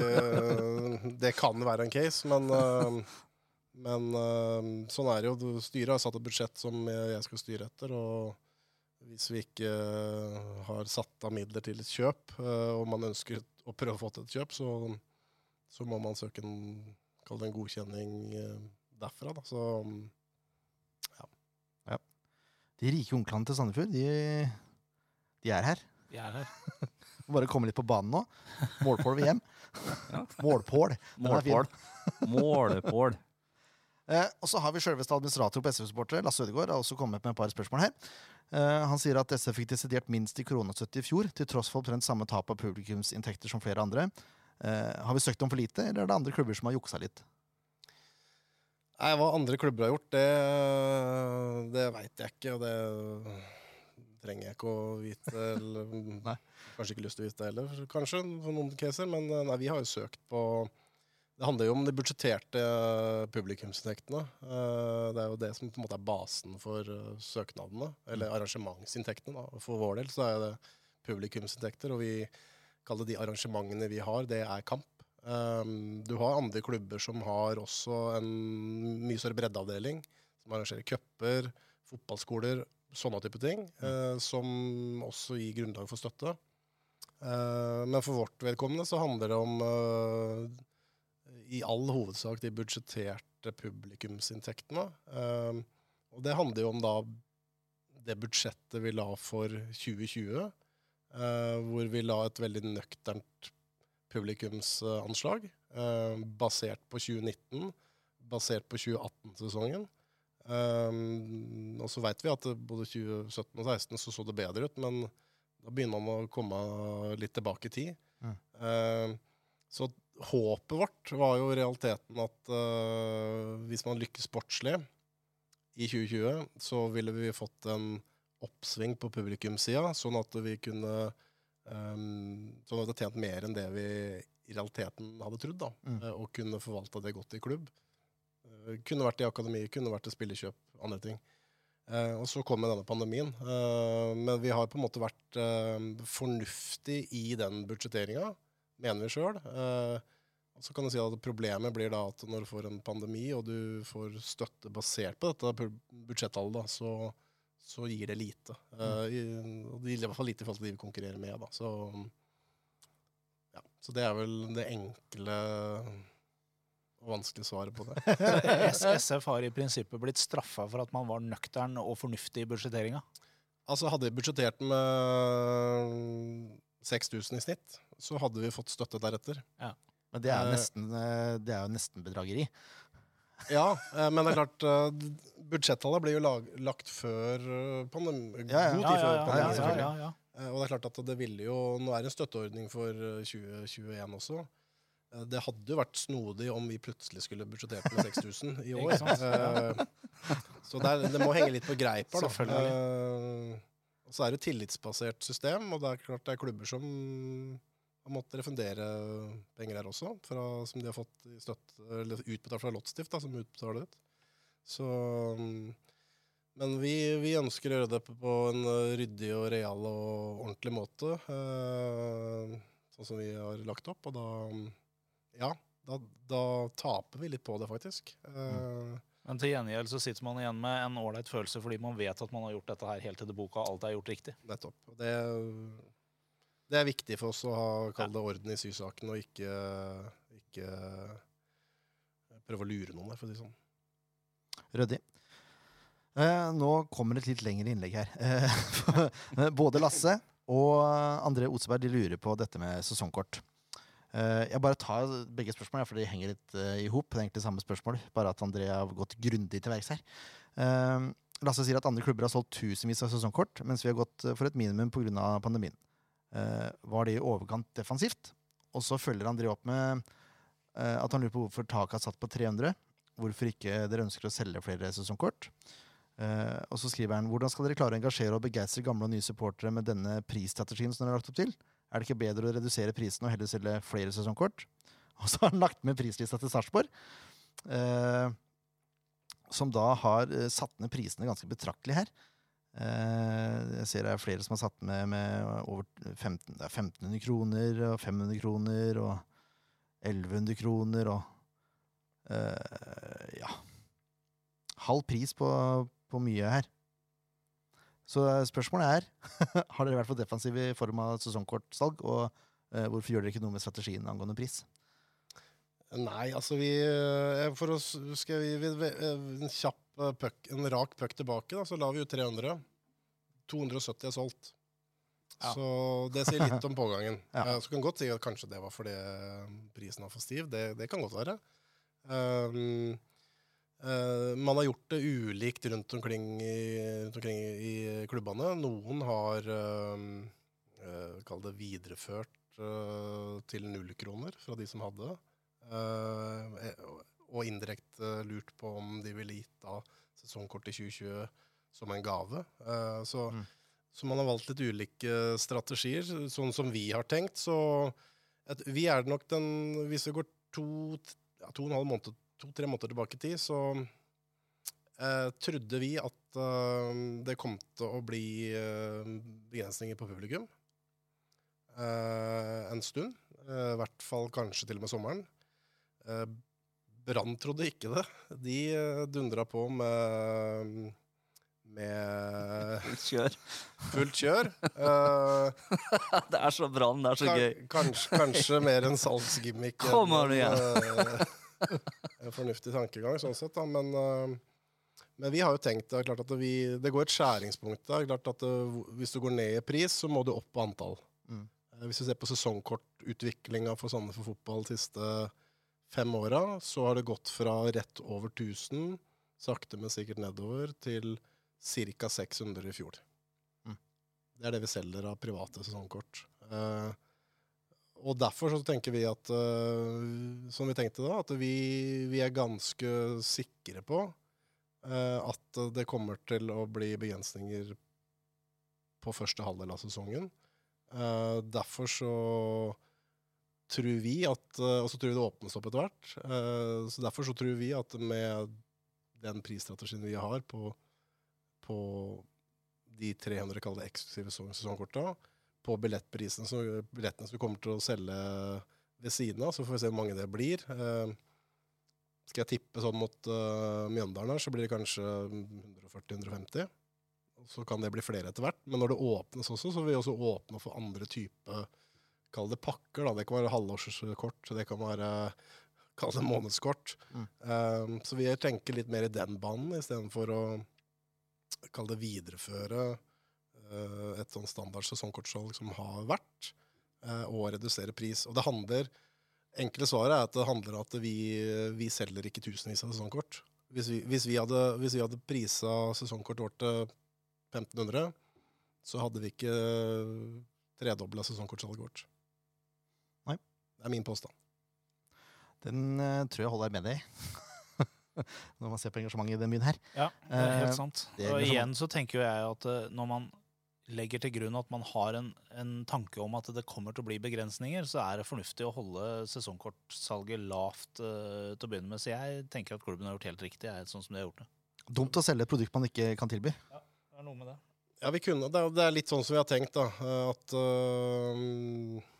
Speaker 4: Det kan være en case, men uh, Men øh, sånn er det jo. Styret har satt et budsjett som jeg skal styre etter. Og hvis vi ikke øh, har satt av midler til et kjøp, øh, og man ønsker å prøve å få til et kjøp, så, så må man søke en, kall det en godkjenning øh, derfra. Da. Så
Speaker 1: De rike onklene til Sandefjord, de, de er her.
Speaker 3: Vi er her.
Speaker 1: Bare komme litt på banen nå. Målpål ved hjem.
Speaker 2: Ja.
Speaker 1: Målpål. Er.
Speaker 2: Målpål.
Speaker 1: Eh, og så har vi selveste administrator på SF-supportere, Lasse Ødegaard, har også kommet med et par spørsmål her. Eh, han sier at SF fikk desidert minst i kronestøtte i fjor, til tross for omtrent samme tap av publikumsinntekter som flere andre. Eh, har vi søkt om for lite, eller er det andre klubber som har juksa litt?
Speaker 4: Nei, Hva andre klubber har gjort, det, det veit jeg ikke. Og det trenger jeg ikke å vite. Eller kanskje ikke lyst til å vite det heller, kanskje, for noen caser. Men eh, nei, vi har jo søkt på Det handler jo om de budsjetterte publikumsinntektene. Eh, Det er jo det som på en måte er basen for eh, søknadene. Eller arrangementsinntektene. da. For vår del så er det publikumsinntekter. Og vi kaller de arrangementene vi har, det er kamp. Du har andre klubber som har også en mye større breddeavdeling. Som arrangerer cuper, fotballskoler, sånne type ting. eh, som også gir grunnlag for støtte. Eh, men for vårt vedkommende så handler det om eh, i all hovedsak de budsjetterte publikumsinntektene. Um, og det handler jo om da det budsjettet vi la for 2020. uh, hvor vi la et veldig nøkternt publikumsanslag uh, basert på 2019, basert på 2018-sesongen. Um, og så veit vi at både 2017 og 2016 så så det bedre ut, men da begynner man å komme litt tilbake i tid.
Speaker 1: Mm.
Speaker 4: Uh, så håpet vårt var jo realiteten at uh, hvis man lykkes sportslig i 2020, så ville vi fått en oppsving på publikumssida, sånn at vi kunne um, Sånn at det tjent mer enn det vi i realiteten hadde trodd, da.
Speaker 1: Mm.
Speaker 4: uh, Og kunne forvalta det godt i klubb. Uh, Kunne vært i akademi, kunne vært i spillekjøp, andre ting. Eh, og så kom denne pandemien. Eh, men vi har på en måte vært eh, fornuftig i den budsjetteringa, mener vi sjøl. Eh, så kan du si at Problemet blir da at når du får en pandemi, og du får støtte basert på dette budsjettallet, da, så, så gir det lite. Eh, i, og det gir i hvert fall lite i forhold til de vi konkurrerer med. Da. Så, ja, så det er vel det enkle og vanskelige svaret på det.
Speaker 3: SF har i prinsippet blitt straffa for at man var nøktern og fornuftig i budsjetteringa.
Speaker 4: Altså Hadde vi budsjettert med 6000 i snitt, så hadde vi fått støtte deretter. Ja.
Speaker 1: Men det er
Speaker 4: Eh.
Speaker 1: nesten, eh, det er jo nesten bedrageri.
Speaker 4: Ja, eh, men det er klart Budsjettallet ble jo lag, lagt før eh,
Speaker 1: Ja, ja.
Speaker 4: god tid før
Speaker 3: ja,
Speaker 4: pandemien.
Speaker 3: ja,
Speaker 4: selvfølgelig.
Speaker 3: ja, ja.
Speaker 4: Og det er klart at det ville jo Nå er det en støtteordning for eh, 2021 også. Det hadde jo vært snodig om vi plutselig skulle budsjettert med 6000 i år. Så det, er, det må henge litt på greip her, da. Og så er det et tillitsbasert system, og det er klart det er klubber som har måttet refundere penger her også, fra, som de har fått støtt, støtte, eller utbetalt fra Lottstift, da, som utbetaler ut. Så mm, men vi, vi ønsker å gjøre det på- en ryddig og real og ordentlig måte. eh, sånn som vi har lagt opp. Og da mm, Ja, da, da taper vi litt på det, faktisk. Eh,
Speaker 3: Men til gjengjeld så sitter man igjen med en ålreit følelse fordi man vet at man har gjort dette her helt til det boka alt er gjort riktig.
Speaker 4: nettopp. Det, det er viktig for oss å ha kall det orden i sysaken og ikke, ikke prøve å lure noen der, for å si det sånn.
Speaker 1: Ryddig. Eh, nå kommer et litt lengre innlegg her. Eh, både Lasse og André Oseberg de lurer på dette med sesongkort. Eh, jeg bare tar begge spørsmål, for de henger litt eh, i hop. Det er egentlig samme spørsmål, bare at André har gått grundig til verks her. Eh, Lasse sier at andre klubber har solgt tusenvis av sesongkort, mens vi har gått for et minimum pga. pandemien. Var det i overkant defensivt? Og så følger André opp med at han lurer på hvorfor taket er satt på 300. Hvorfor ikke dere ønsker å selge flere sesongkort. Og så skriver han hvordan skal dere klare å engasjere og begeistre gamle og nye supportere med denne prisstrategien som dere har lagt opp til? Er det ikke bedre å redusere prisen og heller selge flere sesongkort? Og så har han lagt med prislista til Sarpsborg, eh, som da har eh, satt ned prisene ganske betraktelig her. Eh, jeg ser det er flere som har satt med, med over 15, det er 1500 kroner og 500 kroner og 1100 kroner og eh, ja halv pris på, på mye her. Så eh, spørsmålet er har dere vært for defensive i form av sesongkortsalg, og eh, hvorfor gjør dere ikke noe med strategien angående pris?
Speaker 4: Nei, altså vi eh, For å huske, skal vi, vi, vi En kjapp eh, puck, en rak puck tilbake, da, så la vi ut 300. 270 er solgt.
Speaker 3: Ja.
Speaker 4: Så det sier litt om pågangen.
Speaker 1: Ja.
Speaker 4: Eh, Så kan godt si at kanskje det var fordi eh, prisen var for stiv. Det, det kan godt være. Um, eh, man har gjort det ulikt rundt omkring i, rundt omkring i klubbene. Noen har uh, Kall det videreført uh, til null kroner fra de som hadde. Uh, og indirekte lurt på om de ville gitt da sesongkort i 2020 som en gave. Så,
Speaker 1: Mm.
Speaker 4: så man har valgt litt ulike strategier. Sånn som vi har tenkt, så et, Vi er nok den Hvis vi går to, ja, to og en halv måned, to-tre måneder tilbake i tid, så eh, trodde vi at eh, det kom til å bli eh, begrensninger på publikum eh, en stund. eh, I hvert fall kanskje til og med sommeren. Eh, Brann trodde ikke det. De uh, dundra på med, med fullt
Speaker 2: Kjør.
Speaker 4: fullt kjør. Uh,
Speaker 2: det er så brann, det er så gøy.
Speaker 4: Kanskje, kanskje mer en salgsgimmick.
Speaker 2: Kommer du
Speaker 4: igjen? eh, en fornuftig tankegang, sånn sett. Da. Men, eh, men vi har jo tenkt det, er klart at vi, det går et skjæringspunkt der. Klart at det, hvis du går ned i pris, så må du opp på antall.
Speaker 1: Mm.
Speaker 4: Eh, Hvis du ser på sesongkortutviklinga for Sandefjord fotball de siste fem åra, så har det gått fra rett over 1000, sakte, men sikkert nedover, til ca. 600 i fjor.
Speaker 1: Mm.
Speaker 4: Det er det vi selger av private sesongkort. Eh, og derfor så tenker vi at, uh, som vi tenkte da, at vi, vi er ganske sikre på uh, at det kommer til å bli begrensninger på første halvdel av sesongen. Uh, derfor så tror vi at Og så tror vi det åpnes opp etter hvert. Så derfor så tror vi at med den prisstrategien vi har på, på de 300 kaller det eksklusive sesong- sesongkorta, på billettprisen, som, billettene som vi kommer til å selge ved siden av, så får vi se hvor mange det blir. Eh, skal jeg tippe sånn mot uh, Mjøndalen her, så blir det kanskje 140-150. Så kan det bli flere etter hvert. Men når det åpnes også, så vil vi også åpne for andre type Kall det pakker. da. Det kan være halvårskort, det kan være kall det månedskort.
Speaker 1: Mm.
Speaker 4: Um, så vi tenker litt mer i den banen istedenfor å kall det videreføre et sånn standard sesongkortsalg som har vært, eh, og redusere pris. Og det handler Enkle svaret er at det handler om at vi, vi selger ikke tusenvis av sesongkort. Hvis vi, hvis vi hadde, hvis vi hadde prisa sesongkortet vårt til 1500, så hadde vi ikke tredobla sesongkortsalget vårt.
Speaker 1: Nei.
Speaker 4: Det er min påstand.
Speaker 1: Den uh, tror jeg holder med deg i. Når man ser på engasjementet i den byen her.
Speaker 3: Ja, det er
Speaker 1: Eh,
Speaker 3: helt sant.
Speaker 1: Uh, er
Speaker 3: Og igjen så tenker jo jeg at uh, når man legger til grunn at man har en, en tanke om at det kommer til å bli begrensninger, så er det fornuftig å holde sesongkortsalget lavt uh, til å begynne med. Så jeg tenker at klubben har gjort helt riktig, jeg, sånn som de har gjort det.
Speaker 1: Dumt å selge et produkt man ikke kan tilby.
Speaker 3: Det er noe med det.
Speaker 4: Ja, vi kunne. Det er, det er litt sånn som vi har tenkt, da. eh, At eh,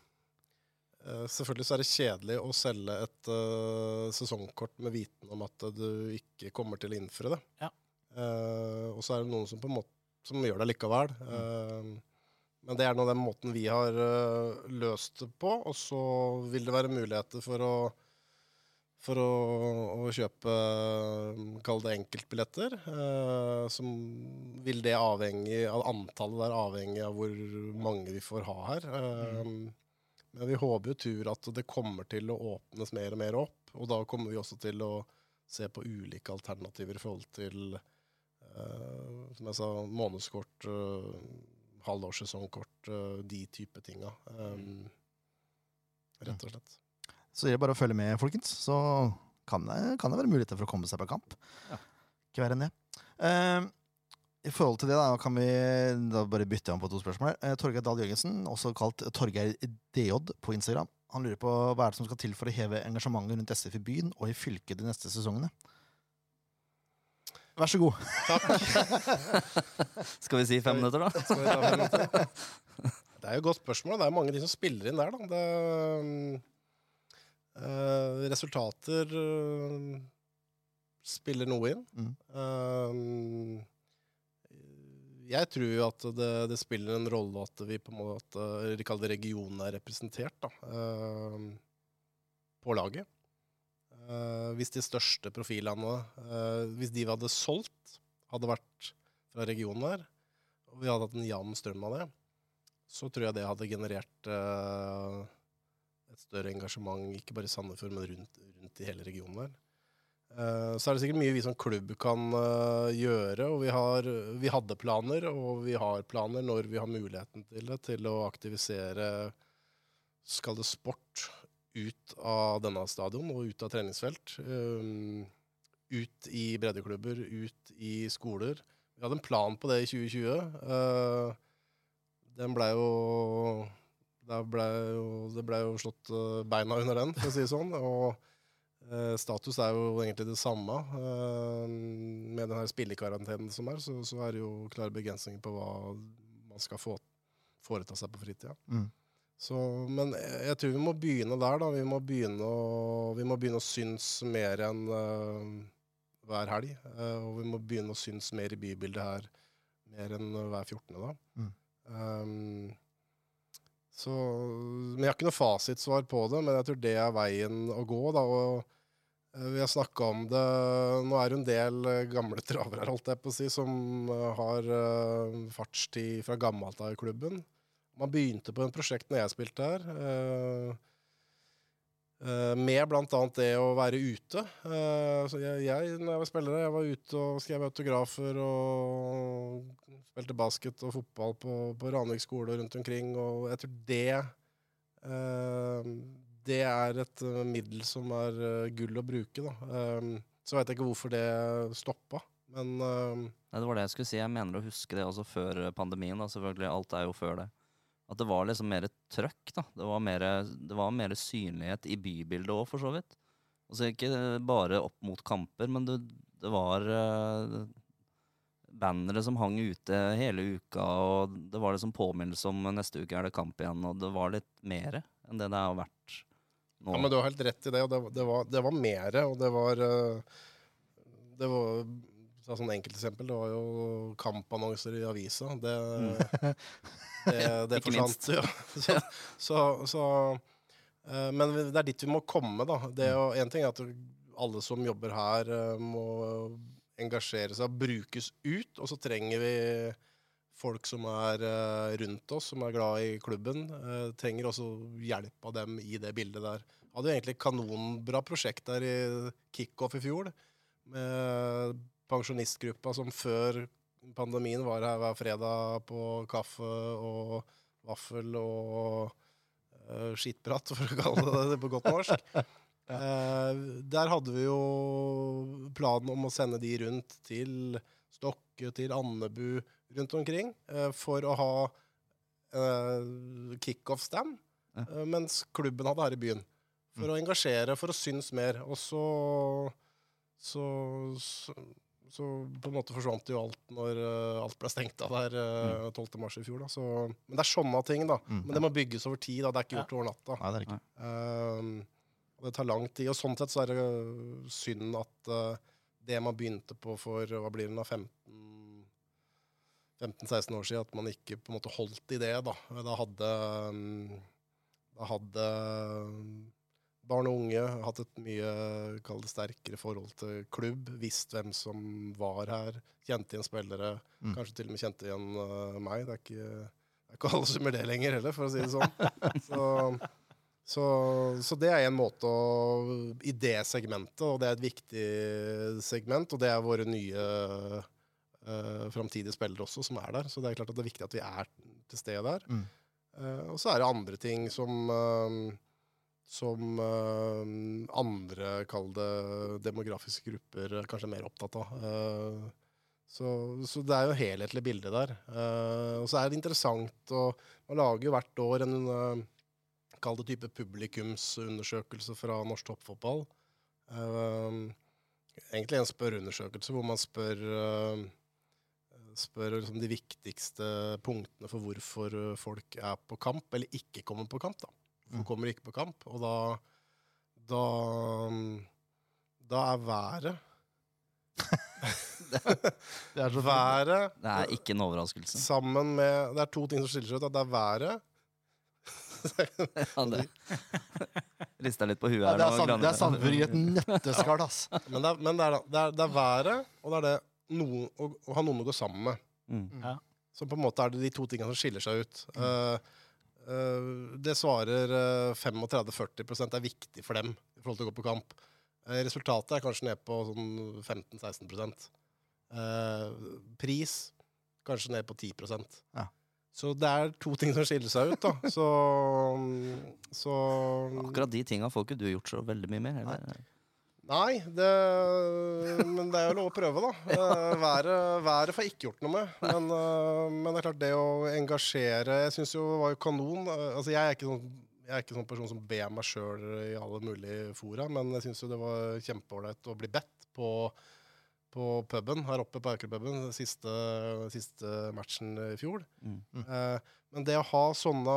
Speaker 4: Selvfølgelig så er det kjedelig å selge et uh, sesongkort med viten om at du ikke kommer til å innføre det.
Speaker 3: Ja.
Speaker 4: Uh, og så er det noen som på en måte som gjør det likevel. Eh, men det er nå den måten vi har øh, løst det på. Og så vil det være muligheter for å for å, å kjøpe kall det enkeltbilletter. Eh, som vil det avhenge av antallet der avhengig av hvor mange vi får ha her. Mm. Men vi håper jo tur at det kommer til å åpnes mer og mer opp. Og da kommer vi også til å se på ulike alternativer i forhold til eh, som jeg sa, månedskort, uh, halvårssesongkort, uh, de type tinga. Um, rett og slett.
Speaker 1: Så det er bare å følge med, folkens. Så kan det, kan det være muligheter for å komme seg på kamp.
Speaker 2: Ja.
Speaker 1: Ikke verre enn det. Uh, I forhold til det da, kan vi da bare bytte om på to spørsmål. Eh, Torgeir Dahl Jørgensen, også kalt Torgeir DJ på Instagram, han lurer på hva er det som skal til for å heve engasjementet rundt SF i byen og i fylket de neste sesongene. Vær så god.
Speaker 2: Skal vi si fem minutter, da?
Speaker 4: Skal vi ta fem minutter? Det er jo et godt spørsmål. Det er mange de som spiller inn der, da. Det, eh, resultater eh, spiller noe inn.
Speaker 1: Mm.
Speaker 4: Uh, jeg tror jo at det, det spiller en rolle at vi på en måte de kaller det regionen er representert da, Uh, på laget. Eh, hvis de største profilene uh, Hvis de vi hadde solgt, hadde vært fra regionen der, og vi hadde hatt en jevn strøm av det, så tror jeg det hadde generert uh, et større engasjement, ikke bare i Sandefjord, men rundt, rundt i hele regionen. Eh, så er det sikkert mye vi som klubb kan gjøre, og vi, har, vi hadde planer, og vi har planer når vi har muligheten til det, til å aktivisere skal det sport ut av denne stadion og ut av treningsfelt. Um, ut i breddeklubber, ut i skoler. Vi hadde en plan på det i 2020. Uh, den blei jo det ble jo, ble jo slått uh, beina under den, for å si det sånn. Og uh, status er jo egentlig det samme. Uh, med den her spillekarantenen som er, så, så er det jo klare begrensninger på hva man skal få, foreta seg på fritida.
Speaker 1: Mm.
Speaker 4: Så, men jeg, tror vi må begynne der, da. Vi må begynne å, vi må begynne å synes mer enn uh, hver helg. Uh, og vi må begynne å synes mer i bybildet her mer enn hver 14. da.
Speaker 1: Mm.
Speaker 4: Um, så, men Jeg har ikke noe fasitsvar på det, men jeg tror det er veien å gå. da, og uh, vi har snakka om det Nå er det en del gamle travere holdt jeg på å si, som har fartstid fra gammelt av i klubben. Man begynte på et prosjekt når jeg spilte her, eh, med bl.a. det å være ute. Så jeg, når jeg var spiller, jeg var ute og skrev autografer og spilte basket og fotball på, på Ranvik skole og rundt omkring. Og jeg tror det Det er et middel som er gull å bruke, da. Så veit jeg ikke hvorfor det stoppa, men
Speaker 2: Nei, det var det jeg skulle si. Jeg mener å huske det også før pandemien. Da. Selvfølgelig, alt er jo før det. At det var liksom mer trøkk, da. Det var mer, det var mer synlighet i bybildet òg, for så vidt. Altså ikke bare opp mot kamper, men det, det var uh, bannere som hang ute hele uka, og det var liksom påminnelse om neste uke er det kamp igjen, og det var litt mer enn det det har vært nå.
Speaker 4: Ja, men du har helt rett i det, og det, det, var, det var mere, og det var eh, Det var ta sånn enkelteksempel, det var jo kampannonser i avisa. Det, det, det
Speaker 2: Ikke
Speaker 4: forsvant. Ja. Så, så, så, uh, men det er dit vi må komme, da. Det er jo, en ting er at alle som jobber her, uh, må engasjere seg og brukes ut, og så trenger vi folk som er uh, rundt oss, som er glad i klubben. trenger også hjelp av dem i det bildet der. Hadde jo egentlig kanonbra prosjekt der i kickoff i fjor, med pensjonistgruppa som før pandemien var her hver fredag på kaffe og vaffel og uh, skittprat, for å kalle det det på godt norsk. Uh, der hadde vi jo planen om å sende de rundt til Stokke, til Andebu, rundt omkring, uh, for å ha uh, kickoff-stand, eh, mens klubben hadde her i byen. For å engasjere, for å synes mer. Og så så, så, så på en måte forsvant jo alt når uh, alt ble stengt av der uh, 12. mars i fjor. Da. Så, men det er sånne ting, da.
Speaker 1: Mm.
Speaker 4: Men det må bygges over tid. Da. Det er ikke gjort over natta.
Speaker 1: Nei, det er ikke.
Speaker 4: Uh, det tar lang tid. Og sånn sett så er det synd at uh, det man begynte på for hva blir det nå, 15 15-16 år siden, at man ikke på en måte holdt i det. Da, da hadde, um, da hadde um, barn og unge hatt et mye det, sterkere forhold til klubb, visst hvem som var her, kjente igjen spillere,
Speaker 1: Mm.
Speaker 4: kanskje til og med kjente igjen uh, meg. Det er, ikke, det er ikke alle som gjør det lenger heller, for å si det sånn. Så, så, så det er en måte å I det segmentet, og det er et viktig segment, og det er våre nye uh, framtidige spillere også som er der. Så det er klart at det er viktig at vi er til stede der.
Speaker 1: Mm.
Speaker 4: Uh, og så er det andre ting som, eh, som eh, andre, kall det demografiske grupper, er kanskje er mer opptatt av. Eh, så, så det er jo helhetlig bilde der. Eh, og så er det interessant å Man lager jo hvert år en kall det type publikumsundersøkelse fra norsk toppfotball. Uh, egentlig en spørreundersøkelse hvor man spør uh, spør liksom de viktigste punktene for hvorfor eh, folk er på kamp, eller ikke kommer på kamp. da. Folk
Speaker 1: Mm.
Speaker 4: kommer ikke på kamp, og da da, da er været
Speaker 1: Det er så
Speaker 4: Været
Speaker 2: Det er ikke en overraskelse.
Speaker 4: sammen med Det er to ting som skiller seg ut. at Det er været
Speaker 2: Ja, det. Rista litt på huet her
Speaker 1: det er
Speaker 2: nå.
Speaker 1: Det er Sandefjord i et nøtteskall, ass.
Speaker 4: Men det er, men det er, det er, det er været, og det er det noen, å, å ha noen å gå sammen med.
Speaker 2: Mm.
Speaker 4: Så på en måte er det de to tingene som skiller seg ut. Mm. eh, det svarer eh, 35-40% er viktig for dem i forhold til å gå på kamp. Eh, resultatet er kanskje ned på sånn 15-16 uh, Pris kanskje ned på 10
Speaker 1: Ja.
Speaker 4: Så det er to ting som skiller seg ut, da. Så, så
Speaker 2: Akkurat de tinga får ikke du gjort så veldig mye med? Eller?
Speaker 4: Nei, det, men det er jo lov å prøve, da. Eh, Været, været får jeg ikke gjort noe med. Men, eh, men det er klart, det å engasjere Jeg syns jo det var jo kanon. Eh, Altså, jeg er ikke sånn jeg er ikke sånn person som ber meg sjøl i alle mulige fora, men jeg syns jo det var kjempeålreit å bli bedt på, på puben her oppe på Aukerpuben, siste, siste matchen i fjor.
Speaker 2: Mm.
Speaker 4: Mm. men det å ha sånne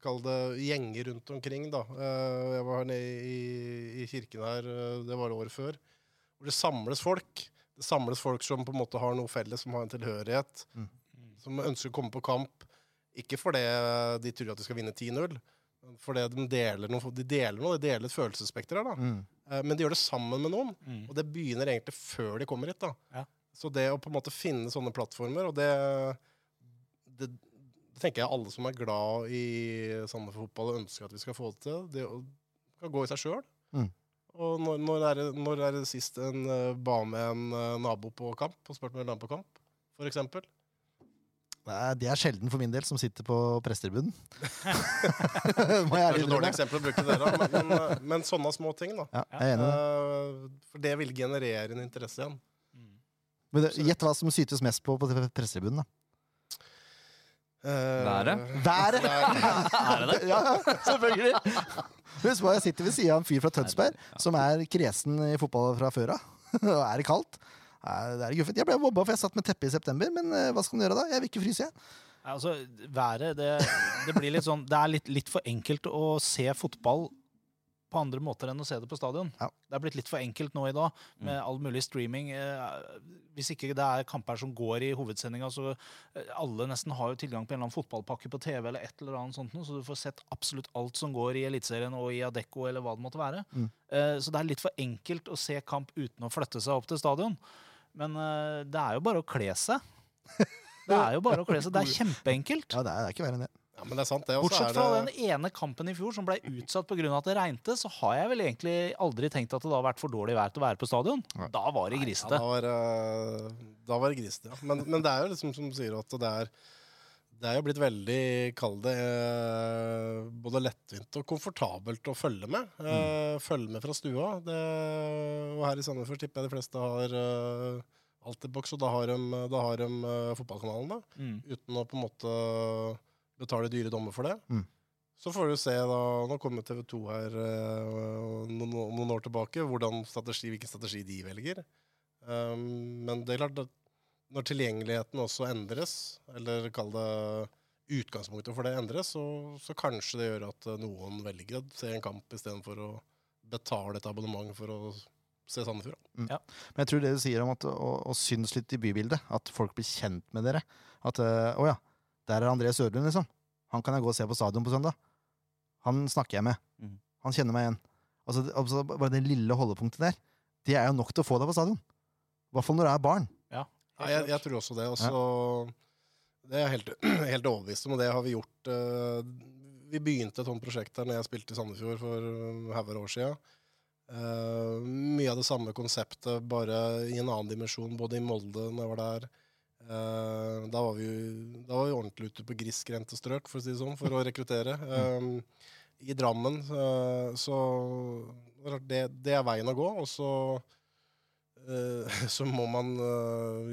Speaker 4: Kall det gjenger rundt omkring, da. Eh, jeg var her nede i, i kirken her, eh, det var året før. Hvor det samles folk. Det samles folk som på en måte har noe felles, som har en tilhørighet.
Speaker 1: Mm.
Speaker 4: Som ønsker å komme på kamp. Ikke fordi de tror at de skal vinne 10-0, men fordi de deler noe, de deler noe, de deler et følelsesspekter her. da.
Speaker 1: Mm.
Speaker 4: Eh, Men de gjør det sammen med noen.
Speaker 3: Mm.
Speaker 4: Og det begynner egentlig før de kommer hit. da.
Speaker 3: Ja.
Speaker 4: Så det å på en måte finne sånne plattformer, og det, det tenker jeg alle som er glad i Sandefjord fotball og ønsker at vi skal få det til, det kan gå i seg sjøl.
Speaker 1: Mm.
Speaker 4: Og når, når, er det, når er det sist en uh, ba med en uh, nabo på kamp og spurte om han med på kamp, for eksempel?
Speaker 1: Det er, det er sjelden for min del, som sitter på pressetribunen. Må jeg
Speaker 4: Det er
Speaker 1: ærlig
Speaker 4: et dårlig
Speaker 1: innrømme.
Speaker 4: eksempel å bruke dere, men, men, eh, men sånne små ting, da.
Speaker 1: Ja, jeg er enig
Speaker 4: for det vil generere en interesse igjen.
Speaker 3: Mm.
Speaker 1: Men Gjett hva som sytes mest på på pressetribunen. da.
Speaker 2: Været?
Speaker 1: Været!
Speaker 2: Er det det?
Speaker 1: Ja, selvfølgelig. Husk på, jeg sitter ved siden av en fyr fra Tønsberg som er kresen i fotball fra før av. Og er det kaldt? Det er guffent. Jeg ble mobba for jeg satt med teppe i september, men eh, hva skal man gjøre da? Jeg vil ikke fryse, jeg.
Speaker 3: Altså, været, det, det blir litt sånn Det er litt, litt for enkelt å se fotball på andre måter enn å se det på stadion.
Speaker 1: Ja.
Speaker 3: Det er blitt litt for enkelt nå i dag, med all mulig streaming. Eh, Hvis ikke det er kamper som går i hovedsendinga, så eh, alle nesten har jo tilgang på en eller annen fotballpakke på TV, eller et eller annet sånt, så du får sett absolutt alt som går i Eliteserien og i Adecco, eller hva det måtte være.
Speaker 1: Mm.
Speaker 3: Eh, Så det er litt for enkelt å se kamp uten å flytte seg opp til stadion. Men det er jo bare å kle seg. Det er jo bare å kle seg. Det er kjempeenkelt.
Speaker 1: Ja, det er, det er ikke verre enn det.
Speaker 4: Ja, men det er sant, det. Også
Speaker 3: Bortsett fra
Speaker 4: det-
Speaker 3: den ene kampen i fjor som ble utsatt pga. at det regnte, så har jeg vel egentlig aldri tenkt at det har vært for dårlig vær til å være på stadion.
Speaker 1: Nei.
Speaker 3: Da var det
Speaker 4: Ja, da var, eh, da var det grisete, ja. Men, men det er jo liksom som du sier at det er det er jo blitt veldig, kall det, eh, både lettvint og komfortabelt å følge med. Mm. følge med fra stua. Det, og her i Sandefjord tipper jeg de fleste har uh, boks, og da har de, da har de fotballkanalen, da.
Speaker 3: Mm.
Speaker 4: Uten å på en måte betale dyre dommer for det.
Speaker 1: Mm.
Speaker 4: Så får du se, da Nå kommer TV 2 her om noen, noen år tilbake, strategi, hvilken strategi de velger. Um, men det er klart at når tilgjengeligheten også endres, eller kall det utgangspunktet for det endres, så, så kanskje det gjør at eh, noen velger å se en kamp istedenfor å betale et abonnement for å se Sandefjord.
Speaker 1: Men jeg tror det du sier om at å, å synes litt i bybildet, at folk blir kjent med dere At øh, å ja, der er André Sørlund, liksom. Han kan jeg gå og se på stadion på søndag. Han snakker jeg med.
Speaker 2: Mm.
Speaker 1: Han kjenner meg igjen. Altså, altså, bare det lille holdepunktet der, det er jo nok til å få deg på stadion. I hvert fall når du er barn.
Speaker 4: Ja, jeg, jeg tror også det. Og så Det er jeg helt, helt overbevist om, og det har vi gjort. Uh, vi begynte et sånt prosjekt her når jeg spilte i Sandefjord for uh, år siden. Uh, mye av det samme konseptet, bare i en annen dimensjon, både i Molde når jeg var der. Eh, da, var vi, da var vi ordentlig ute på grisgrendte strøk, for å si det sånn, for å rekruttere. Um, i Drammen eh, så det, det er veien å gå. Og så, så må man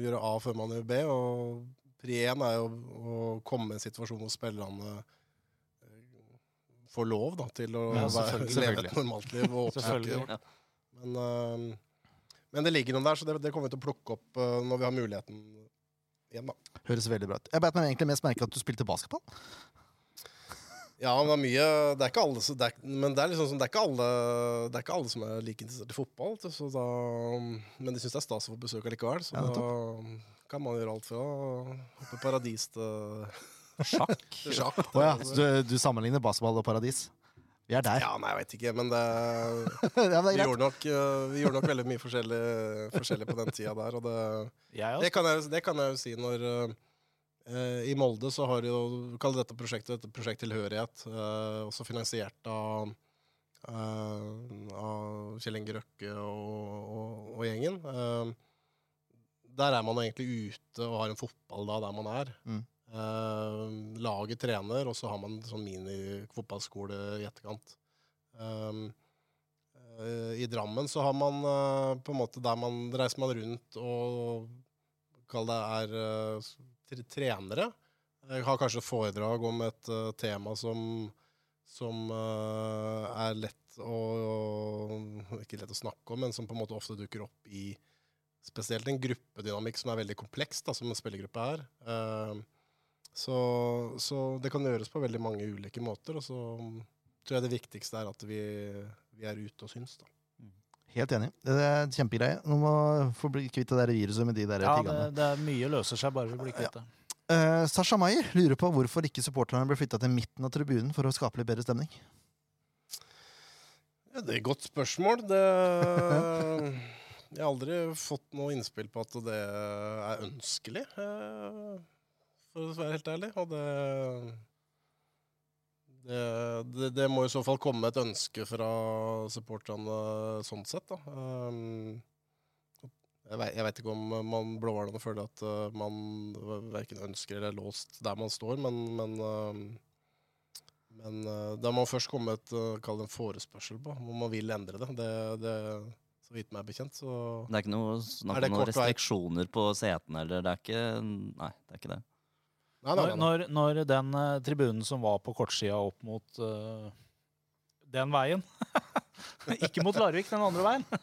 Speaker 4: gjøre A før man gjør B. Og pri én er jo å komme i en situasjon hvor spillerne får lov da, til å
Speaker 3: Ja,
Speaker 4: være, leve et normalt liv. Og oppsøke.
Speaker 2: Ja.
Speaker 4: Men, men det ligger noen der, så det, det kommer vi til å plukke opp når vi har muligheten igjen. da.
Speaker 1: Høres veldig bra ut. Jeg beit meg egentlig mest merke at du spilte basketball.
Speaker 4: Ja, men det er mye Det er ikke alle, som- det er, men det er liksom sånn, det er ikke alle Det er ikke alle som er like interessert i fotball. Så da, men de syns det er stas å få besøk allikevel. Så
Speaker 1: Ja,
Speaker 4: da kan man gjøre alt fra å hoppe paradis til,
Speaker 2: Sjakk.
Speaker 4: sjakk.
Speaker 1: Å ja, så du, du sammenligner basketball og paradis? Vi er der.
Speaker 4: Ja, nei, jeg vet ikke, men det,
Speaker 1: Ja, men det
Speaker 4: vi, gjorde nok, eh, vi gjorde nok veldig mye forskjellig, forskjellig på den tida der. Og det, det, kan jeg, det kan jeg jo si når uh, I Molde så har jo Kall dette prosjektet et prosjekt tilhørighet. uh, også finansiert av, uh, av Kjell Inge Røkke og, og, og gjengen. Der er man egentlig ute og har en fotball da der man er.
Speaker 1: Mm.
Speaker 4: Eh, laget trener, og så har man sånn mini-fotballskole i etterkant. Uh, uh, I Drammen så har man eh, på en måte der man reiser man rundt og kall det er trenere. Jeg har kanskje foredrag om et tema som, som er lett å, å Ikke lett å snakke om, men som på en måte ofte dukker opp i spesielt en gruppedynamikk som er veldig kompleks, da, som en spillergruppe er. Eh, så, så det kan gjøres på veldig mange ulike måter. Og så tror jeg det viktigste er at vi, vi er ute og syns. da.
Speaker 1: Helt enig. Det er kjempegreie. Nå må få bli kvitt det der viruset med de der
Speaker 3: Ja, det, det er mye løser seg bare vi blir kvitt det.
Speaker 1: Uh, Sasha Maier lurer på hvorfor ikke supporterne ble flytta til midten av tribunen for å skape litt bedre stemning.
Speaker 4: Ja, det er et godt spørsmål. Det, jeg har aldri fått noe innspill på at det er ønskelig, eh, for å være helt ærlig. Og det, det, det, det må i så fall komme et ønske fra supporterne sånn sett. Da. Um, jeg vet, jeg vet ikke om man blåhvalene føler at uh, man verken ønsker eller er låst der man står, men, men um, men uh, da må man først komme uh, kall det en forespørsel på om man vil endre det. det, det så vidt meg bekjent, så
Speaker 2: Det er ikke noe snakk om noen
Speaker 4: kort vei?
Speaker 2: restriksjoner på setene, eller det er ikke Nei, det er ikke det.
Speaker 4: Nei, nei, nei.
Speaker 3: Når, når den eh, tribunen som var på kortsida opp mot eh, den veien Ikke mot Larvik, den andre veien.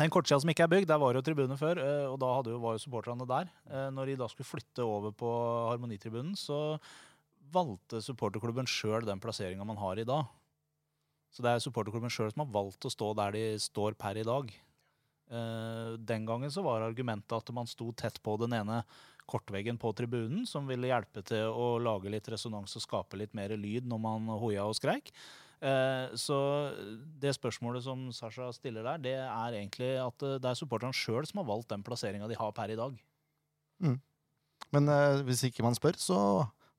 Speaker 3: Den kortsida som ikke er bygd, der var jo tribunen før, eh, og da jo, var jo supporterne der. Eh, Når de da skulle flytte over på Harmonitribunen, så valgte supporterklubben sjøl den plasseringa man har i dag. Så det er supporterklubben sjøl som har valgt å stå der de står per i dag. Eh, Den gangen så var argumentet at man sto tett på den ene kortveggen på tribunen, som ville hjelpe til å lage litt resonans og skape litt mer lyd når man hoia og skreik. Eh, Så det spørsmålet som Sasha stiller der, det er egentlig at eh, det er supporterne sjøl som har valgt den plasseringa de har per i dag.
Speaker 1: Men eh, hvis ikke man spør, så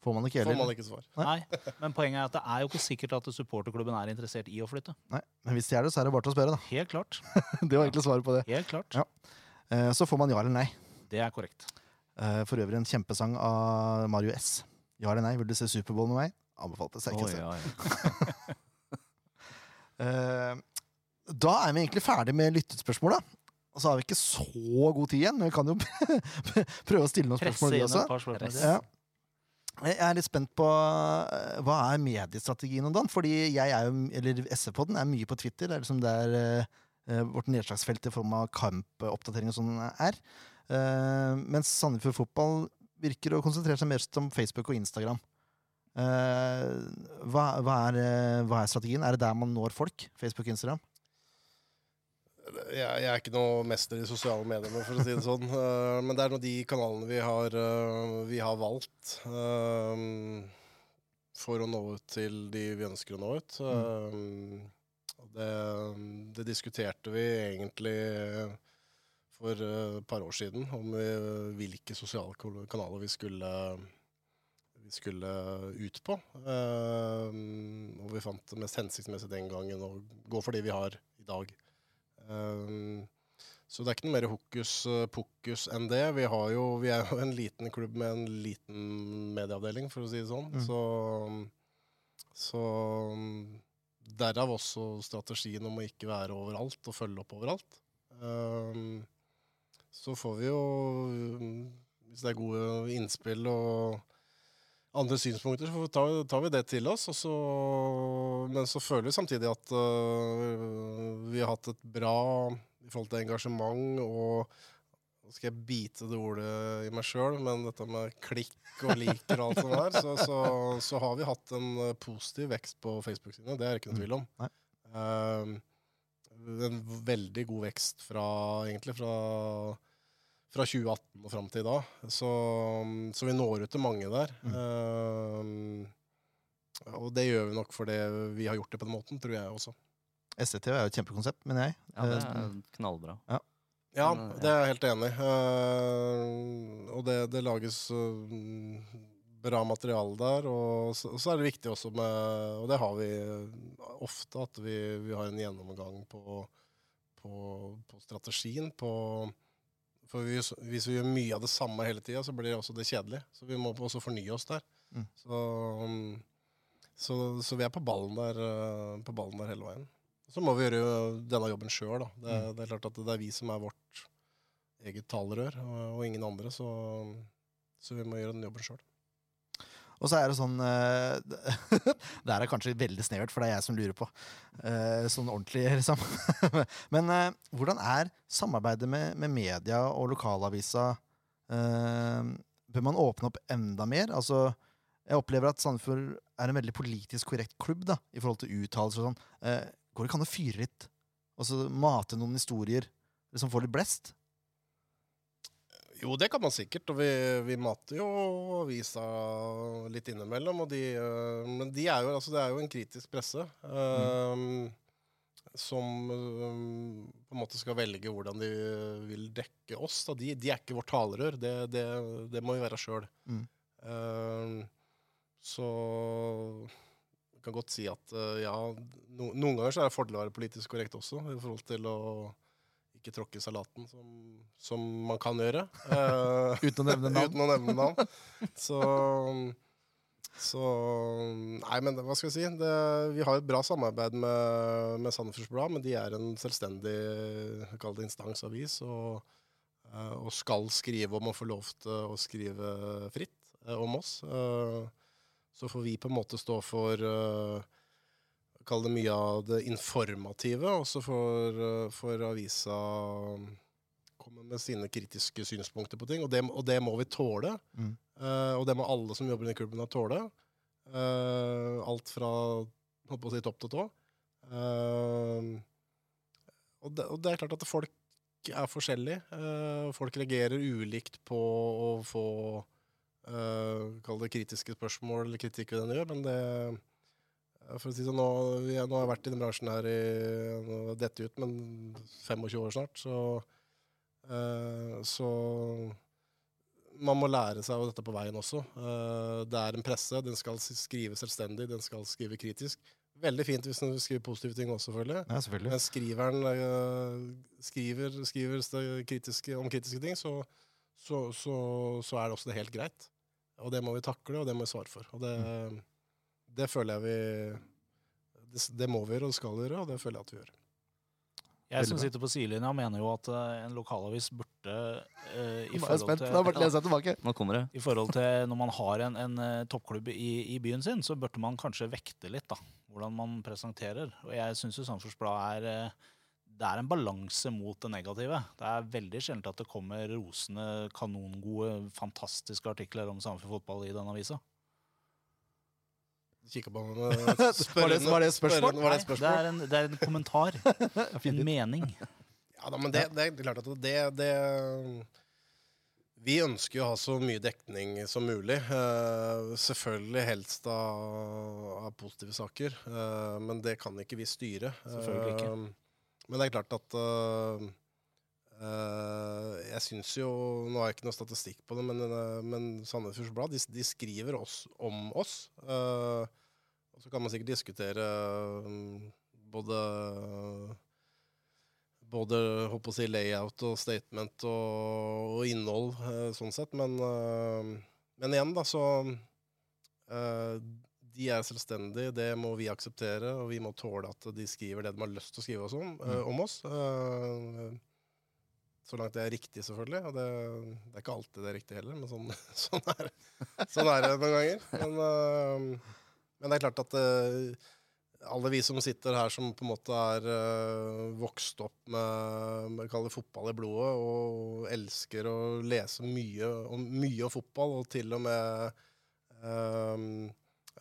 Speaker 1: får man ikke
Speaker 4: får man ikke svar.
Speaker 1: Nei.
Speaker 3: Nei, Men poenget er at det er jo ikke sikkert at supporterklubben er interessert i å flytte.
Speaker 1: Nei, men hvis de er det, så er det bare til å spørre, da.
Speaker 3: Helt klart.
Speaker 1: Det var egentlig svaret på det.
Speaker 3: Helt klart.
Speaker 1: Ja. Eh, Så får man ja eller nei.
Speaker 3: Det er korrekt.
Speaker 1: Eh, For øvrig en kjempesang av Mario S. Ja eller nei, vil du se Superbowl med meg? Anbefalt det
Speaker 2: ikke
Speaker 1: sterkeste.
Speaker 2: ja, ja.
Speaker 1: Eh, Da er vi egentlig ferdig med lyttespørsmåla. Og så har vi ikke så god tid igjen, men vi kan jo prøve å stille noen
Speaker 3: Presse
Speaker 1: spørsmål, Presse
Speaker 3: inn.
Speaker 1: Ja. Jeg er litt spent på eh, hva er mediestrategien om dagen? Fordi jeg er jo, eller SV-podden er mye på Twitter. Det er liksom der eh, eh, vårt nedslagsfelt i form av kampoppdatering og sånn er. Eh, mens Sandefjord Fotball virker å konsentrere seg mer om Facebook og Instagram. Uh, hva, hva, er, eh, hva er strategien? Er det der man når folk? Facebook og Instagram?
Speaker 4: Jeg, jeg er ikke noe mester i sosiale medier, for å si det sånn. Uh, men det er nå de kanalene vi har, vi har valgt for å nå ut til de vi ønsker å nå ut. Og det, det diskuterte vi egentlig for eh, et par år siden, om vi, hvilke sosiale kanaler vi skulle vi skulle ut på. Eh, og vi fant det mest hensiktsmessig den gangen å gå for de vi har i dag. Så det er ikke noe mer hokus eh, pokus enn det. Vi, har jo, vi er jo en liten klubb med en liten medieavdeling, for å si det sånn.
Speaker 1: Mm.
Speaker 4: Så, så derav også strategien om å ikke være overalt og følge opp overalt. Um, så får vi jo, mm, hvis det er gode innspill og andre synspunkter, så tar, tar vi det til oss. Og så, men så føler vi samtidig at uh, vi har hatt et bra i forhold til engasjement og Nå skal jeg bite det ordet i meg sjøl, men dette med klikk og liker og alt sånt der, så, så, så har vi hatt en øh, positiv vekst på Facebook-sidene. Det er det ikke noe tvil om.
Speaker 1: Nei.
Speaker 4: En veldig god vekst fra egentlig fra fra 2018 og fram til i dag. Så, så vi når ut til mange der.
Speaker 1: Mm.
Speaker 4: Uh, og det gjør vi nok fordi vi har gjort det på den måten, tror jeg også.
Speaker 1: SCTV er jo et kjempekonsept, mener jeg.
Speaker 2: Ja, det
Speaker 1: Eh,
Speaker 2: er knallbra.
Speaker 4: Ja,
Speaker 2: ja
Speaker 4: det er jeg helt enig i. Uh, og det, det lages eh, bra materiale der. Og så, så er det viktig også med Og det har vi ofte, at vi, vi har en gjennomgang på, på, på strategien. på for hvis, hvis vi gjør mye av det samme hele tida, så blir det også det kjedelig. Så vi må også fornye oss der.
Speaker 1: Mm.
Speaker 4: Så, så, så vi er på ballen der, uh, på ballen der hele veien. Så må vi gjøre denne jobben sjøl. Det,
Speaker 1: Mm.
Speaker 4: det er klart at det er vi som er vårt eget talerør, og, og ingen andre. Så, så vi må gjøre den jobben sjøl.
Speaker 1: Og så er det sånn uh, Det her er kanskje veldig snevert, for det er jeg som lurer på. Uh, sånn ordentlig, liksom. Men uh, hvordan er samarbeidet med, med media og lokalavisa? Bør man åpne opp enda mer? Altså, jeg opplever at Sandefjord er en veldig politisk korrekt klubb da, i forhold til uttalelser og sånn. Går det ikke an å fyre litt? Altså mate noen historier som får litt blest?
Speaker 4: Jo, det kan man sikkert, og vi, vi mater jo avisa litt innimellom. Og de, øh, men de er jo, altså, det er jo en kritisk presse øh, som øh, på en måte skal velge hvordan de vil dekke oss. De, de er ikke vårt talerør, det, det, det må vi være sjøl.
Speaker 1: Mm.
Speaker 4: så jeg kan godt si at uh, ja, no, noen ganger så er det fordel å være politisk korrekt også, i forhold til å ikke tråkke salaten, som, som man kan gjøre. Uh,
Speaker 1: Uten å nevne navn.
Speaker 4: uten å nevne navn. Så, så Nei, men hva skal jeg si? Det, vi har et bra samarbeid med, med Sandefjords Blad, men de er en selvstendig kall det instansavis og, uh, og skal skrive om å få lov til å skrive fritt uh, om oss. Så får vi på en måte stå for Kall det mye av det informative, og så får, eh, avisa komme med sine kritiske synspunkter på ting. Og det, og det må vi tåle.
Speaker 1: Mm.
Speaker 4: Uh, og det må alle som jobber i klubben, tåle. Uh, alt fra holdt på å si, topp til tå. Uh, og, det, og det er klart at folk er forskjellige. Folk reagerer ulikt på å få Kall det kritiske spørsmål eller kritikk ved den gjør, men det for å si sånn, nå, jeg, nå har jeg vært i den bransjen her i dette ut, men 25 år snart, så, eh, så man må lære seg dette på veien også. Eh, det er en presse, den skal skrive selvstendig, den skal skrive kritisk. Veldig fint hvis den skriver positive ting også, selvfølgelig.
Speaker 1: Ja, selvfølgelig.
Speaker 4: Men skriveren eh, skriver, skriver kritiske, om kritiske ting, så, så, så, så er det også det helt greit. Og det må vi takle, og det må vi svare for. Og det, det føler jeg vi det, det må vi gjøre, og skal gjøre, og det føler jeg at vi gjør.
Speaker 3: Jeg som sitter på sidelinja, mener jo at eh, en lokalavis burde uh, i,
Speaker 1: jeg
Speaker 3: forhold til. I forhold til når man har en, en eh, toppklubb i, i byen sin, så burde man kanskje vekte litt da, hvordan man presenterer. Og jeg syns jo Sandefjords Blad er det er en balanse mot det negative. Det er veldig sjelden at det kommer rosende, kanongode, fantastiske artikler om Sandefjord fotball i den avisa.
Speaker 4: Kikka på
Speaker 1: Var det- var det et spørsmål?
Speaker 4: Var det spørsmål?
Speaker 3: Nei, det er en, det er en kommentar. en mening.
Speaker 4: Ja da, men det, det er klart at det, det Vi ønsker jo å ha så mye dekning som mulig. Uh, selvfølgelig helst av, av positive saker, uh, men det kan ikke vi styre.
Speaker 3: Selvfølgelig ikke.
Speaker 4: Uh, men det er klart at eh, Jeg syns jo Nå har jeg ikke noe statistikk på det, men, uh, men Sandefjords Blad de, de skriver oss om oss. Uh, og så kan man sikkert diskutere både både håper å si layout og statement og, og innhold, sånn sett. Men, men igjen, da, så de er selvstendige, det må vi akseptere, og vi må tåle at de skriver det de har lyst til å skrive oss om, eh, om oss. Eh, så langt det er riktig, selvfølgelig. Og det, det er ikke alltid det er riktig heller, men sånn, sånn, er, sånn er det noen ganger. Men, uh, men det er klart at uh, alle vi som sitter her som på en måte er uh, vokst opp med, med kall det fotball i blodet, og elsker å lese mye om, mye om fotball, og til og med eh,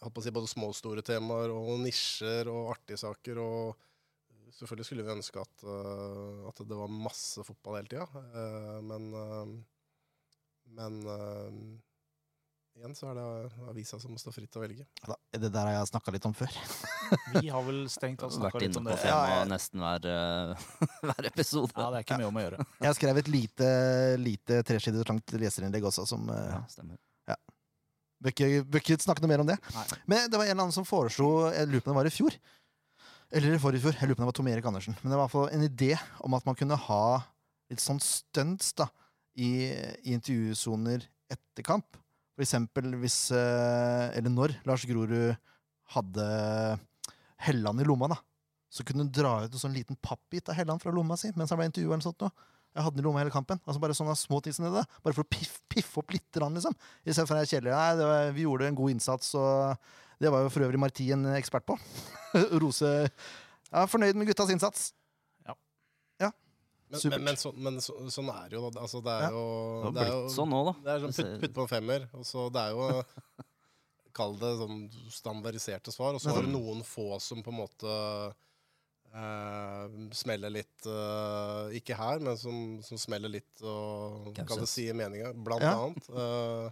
Speaker 4: jeg på å si både små og store temaer, og nisjer og artige saker. og Selvfølgelig skulle vi ønske at, uh, at det var masse fotball hele tida, uh, men uh, Men eh, igjen så er det avisa som står fritt til å velge.
Speaker 1: Da, det der har jeg snakka litt om før.
Speaker 3: Vi har vel stengt tatt snakka litt om
Speaker 2: på
Speaker 3: det.
Speaker 1: Ja, ja.
Speaker 2: nesten hver, eh, hver episode.
Speaker 3: Ja, det er ikke mye om å gjøre.
Speaker 1: Jeg skrev et lite, lite tresiders langt leserinnlegg også, som eh,
Speaker 2: Ja, stemmer.
Speaker 1: Bør ikke, bør ikke snakke noe mer om det.
Speaker 3: Nei.
Speaker 1: Men det var en eller annen som foreslo Jeg lurer på om det var i fjor. Eller i forrige fjor. Jeg lurer på om det var Tom Erik Andersen. Men det var i hvert fall en idé om at man kunne ha litt sånn stunts da, i, i intervjusoner etter kamp. For eksempel hvis eh, Eller når Lars Grorud hadde Helland i lomma, da. Så kunne hun dra ut en sånn liten pappbit av Helland fra lomma si mens han ble intervjua. eller sånt nå. Jeg hadde den i lomma hele kampen. Altså Bare sånne små ting som det. Bare for å piff, piffe opp litt, liksom. I stedet for å være kjedelig. Nei, var, vi gjorde en god innsats, og det var jo for øvrig Marti en ekspert på. Rose er fornøyd med guttas innsats.
Speaker 4: Ja.
Speaker 1: Supert.
Speaker 4: men, men, så, men så, sånn er det jo. da. Altså, det er
Speaker 1: Ja.
Speaker 4: jo
Speaker 2: Det har
Speaker 4: det er
Speaker 2: blitt
Speaker 4: jo-
Speaker 2: sånn nå, da.
Speaker 4: Det er sånn putt, putt på en femmer. Og så det er jo Kall det sånn standardiserte svar. Og så
Speaker 1: Men
Speaker 4: har du noen få som på en måte Uh, smeller litt uh, Ikke her, men som, som smeller litt og
Speaker 2: Kanskje.
Speaker 4: kan det si meninga, blant
Speaker 1: Ja.
Speaker 4: annet. Eh,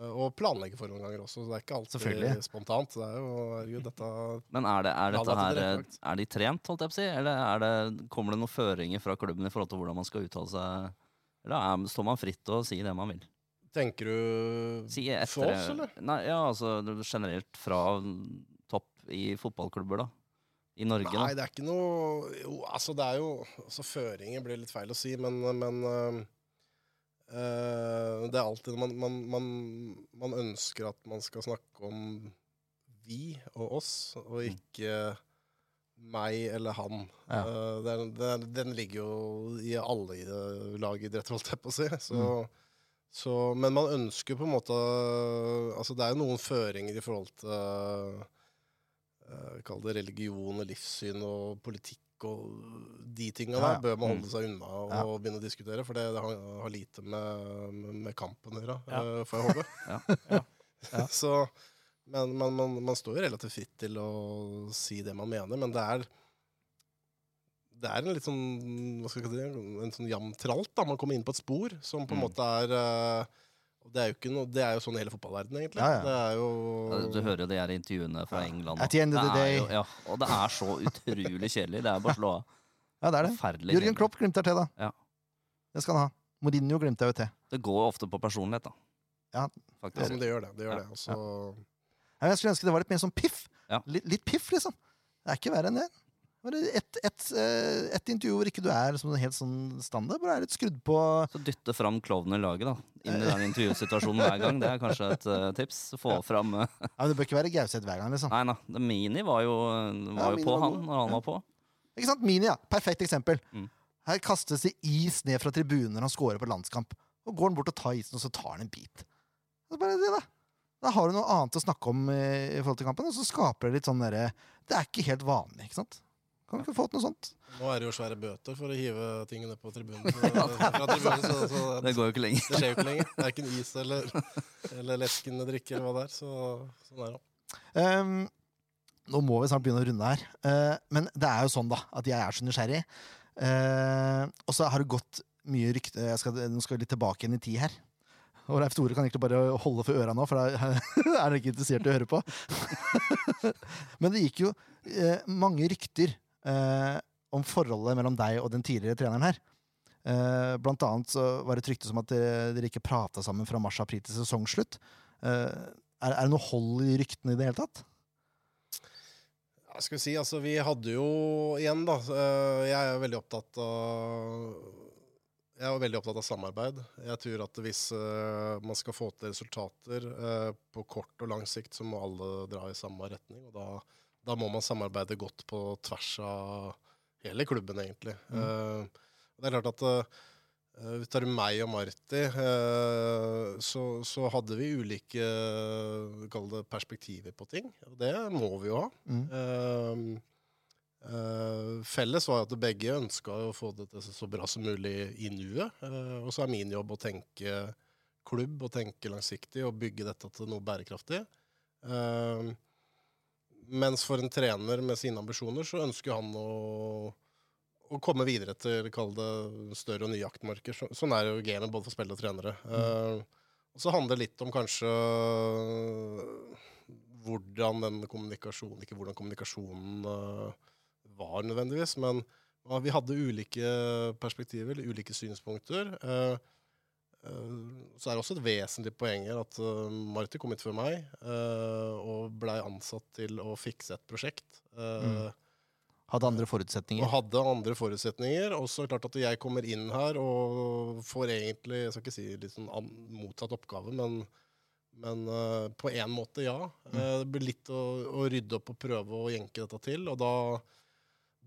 Speaker 4: og planlegge for noen ganger også. Så det er ikke alltid spontant. Det er jo, herregud, dette
Speaker 2: Men er, det, er dette
Speaker 4: er
Speaker 2: her eh. Er de trent, holdt jeg på å si? Eller er det, kommer det noen føringer fra klubben i forhold til hvordan man skal uttale seg? Eller er, står man fritt og sier det man vil?
Speaker 4: Tenker du
Speaker 2: Si
Speaker 4: for oss, eller?
Speaker 2: Nei, ja, altså generelt fra topp i fotballklubber, da. I Norge,
Speaker 4: Nei,
Speaker 2: da.
Speaker 4: det er ikke noe Jo, altså det er jo altså Føringer blir litt feil å si, men, men øh, Det er alltid man, man, man, man ønsker at man skal snakke om vi og oss, og ikke meg eller han.
Speaker 1: Ja.
Speaker 4: Uh, den, den, den ligger jo i alle i det idrett, holdt jeg på å si. Så, så, men man ønsker på en måte Altså det er jo noen føringer i forhold til uh, Kall det religion og livssyn og politikk og de tinga
Speaker 1: Ja, ja.
Speaker 4: bør man
Speaker 2: Mm.
Speaker 4: holde seg unna og
Speaker 1: Ja.
Speaker 4: begynne å diskutere, for det, det har, har lite med, med, kampen å gjøre, eh, får jeg håpe.
Speaker 2: Ja.
Speaker 3: Ja.
Speaker 1: Ja.
Speaker 4: Så, men man, man, man står jo relativt fritt til å si det man mener, men det er det er en litt sånn hva skal jeg si, en sånn tralt. da, Man kommer inn på et spor som på en
Speaker 2: Mm.
Speaker 4: måte er og det er, jo ikke noe, det er jo sånn hele fotballverdenen, egentlig.
Speaker 1: Ja, ja.
Speaker 4: Det er jo
Speaker 2: Du hører jo de her intervjuene fra England.
Speaker 1: At the end of the day-
Speaker 2: jo, ja, og det er så utrolig kjedelig. Det er bare å slå av.
Speaker 1: Ja, det er det. Jørgen. Klopp glimter til, da.
Speaker 2: Ja.
Speaker 1: Det skal han ha. Mourinho glimter jo til.
Speaker 2: Det går ofte på personlighet, da.
Speaker 1: Ja,
Speaker 4: ja, men det gjør det. det, gjør
Speaker 2: Ja.
Speaker 4: det. Og så-
Speaker 1: Jeg skulle ønske det var litt mer sånn piff.
Speaker 2: Ja.
Speaker 1: Litt, litt piff, liksom. Det er ikke verre enn det. Et, eh, et intervju hvor ikke du er som helt sånn standard. Bare er litt skrudd på
Speaker 2: Så dytte fram klovnen i laget, da. Inn i den intervjusituasjonen hver gang. Det er kanskje et uh, tips. Få fram uh,
Speaker 1: ja, men Det bør ikke være Gauseth hver gang, liksom.
Speaker 2: Nei det- Mini var jo, var
Speaker 1: Ja,
Speaker 2: jo på
Speaker 1: var
Speaker 2: han når han var på.
Speaker 1: Ikke sant? Mini, ja. Perfekt eksempel.
Speaker 2: Mm.
Speaker 1: Her kastes det is ned fra tribunen når han scorer på landskamp. Og går han bort og tar isen, og så tar han en bit. Det er bare det, da. Da har du noe annet å snakke om eh, i forhold til kampen, og så skaper det litt sånn derre Det er ikke helt vanlig, ikke sant? Kan vi ikke få til noe sånt?
Speaker 4: Nå er det jo svære bøter for å hive tingene på tribunen. Så, fra tribunen så, så
Speaker 2: Det går jo ikke lenger.
Speaker 4: det skjer jo ikke lenger. Det er ikke en is eller, eller leskende drikke eller hva det er. Så, sånn er det.
Speaker 1: Um, nå må vi snart begynne å runde her. Uh, men det er jo sånn, da, at jeg er så nysgjerrig. Uh, og så har det gått mye rykte jeg skal, Nå skal vi litt tilbake igjen i tid her. Og Leif Tore kan egentlig bare holde for øra nå, for da er han ikke interessert i å høre på. men det gikk jo uh, mange rykter eh, om forholdet mellom deg og den tidligere treneren her. Eh, blant annet så var det et rykte som at dere, ikke prata sammen fra mars-april til sesongslutt. Eh, er, er det noe hold i ryktene i det hele tatt?
Speaker 4: Jeg skal si, altså vi hadde jo igjen da, eh, jeg er jo veldig opptatt av jeg er veldig opptatt av samarbeid. Jeg tror at hvis eh, man skal få til resultater eh, på kort og lang sikt, så må alle dra i samme retning. Og da, da må man samarbeide godt på tvers av hele klubben, egentlig. Eh, det er klart at uh, hvis tar du meg og Marti, uh, så, så hadde vi ulike eh, det perspektiver på ting. Og det må vi jo ha.
Speaker 1: Mm.
Speaker 4: Eh, eh, felles var at begge ønska å få det til så bra som mulig i nuet. Eh, og så er min jobb å tenke klubb og tenke langsiktig og bygge dette til noe bærekraftig. Eh, mens for en trener med sine ambisjoner, så ønsker han å, å komme videre til kall det større og nye jaktmarker. Så, sånn er jo gamet både for spillere og trenere. Eh, og så handler det litt om kanskje hvordan den kommunikasjonen Ikke hvordan kommunikasjonen uh, var nødvendigvis, men uh, vi hadde ulike perspektiver, ulike synspunkter. Eh, så er det også et vesentlig poeng her at uh, Marti kom hit før meg eh, og blei ansatt til å fikse et prosjekt. Mm.
Speaker 1: Hadde andre forutsetninger.
Speaker 4: og hadde andre forutsetninger. Og så er det klart at jeg kommer inn her og får egentlig Jeg skal ikke si litt sånn motsatt oppgave, men, men uh, på en måte, ja. Eh, det blir litt å, å rydde opp og prøve å jenke dette til. Og da,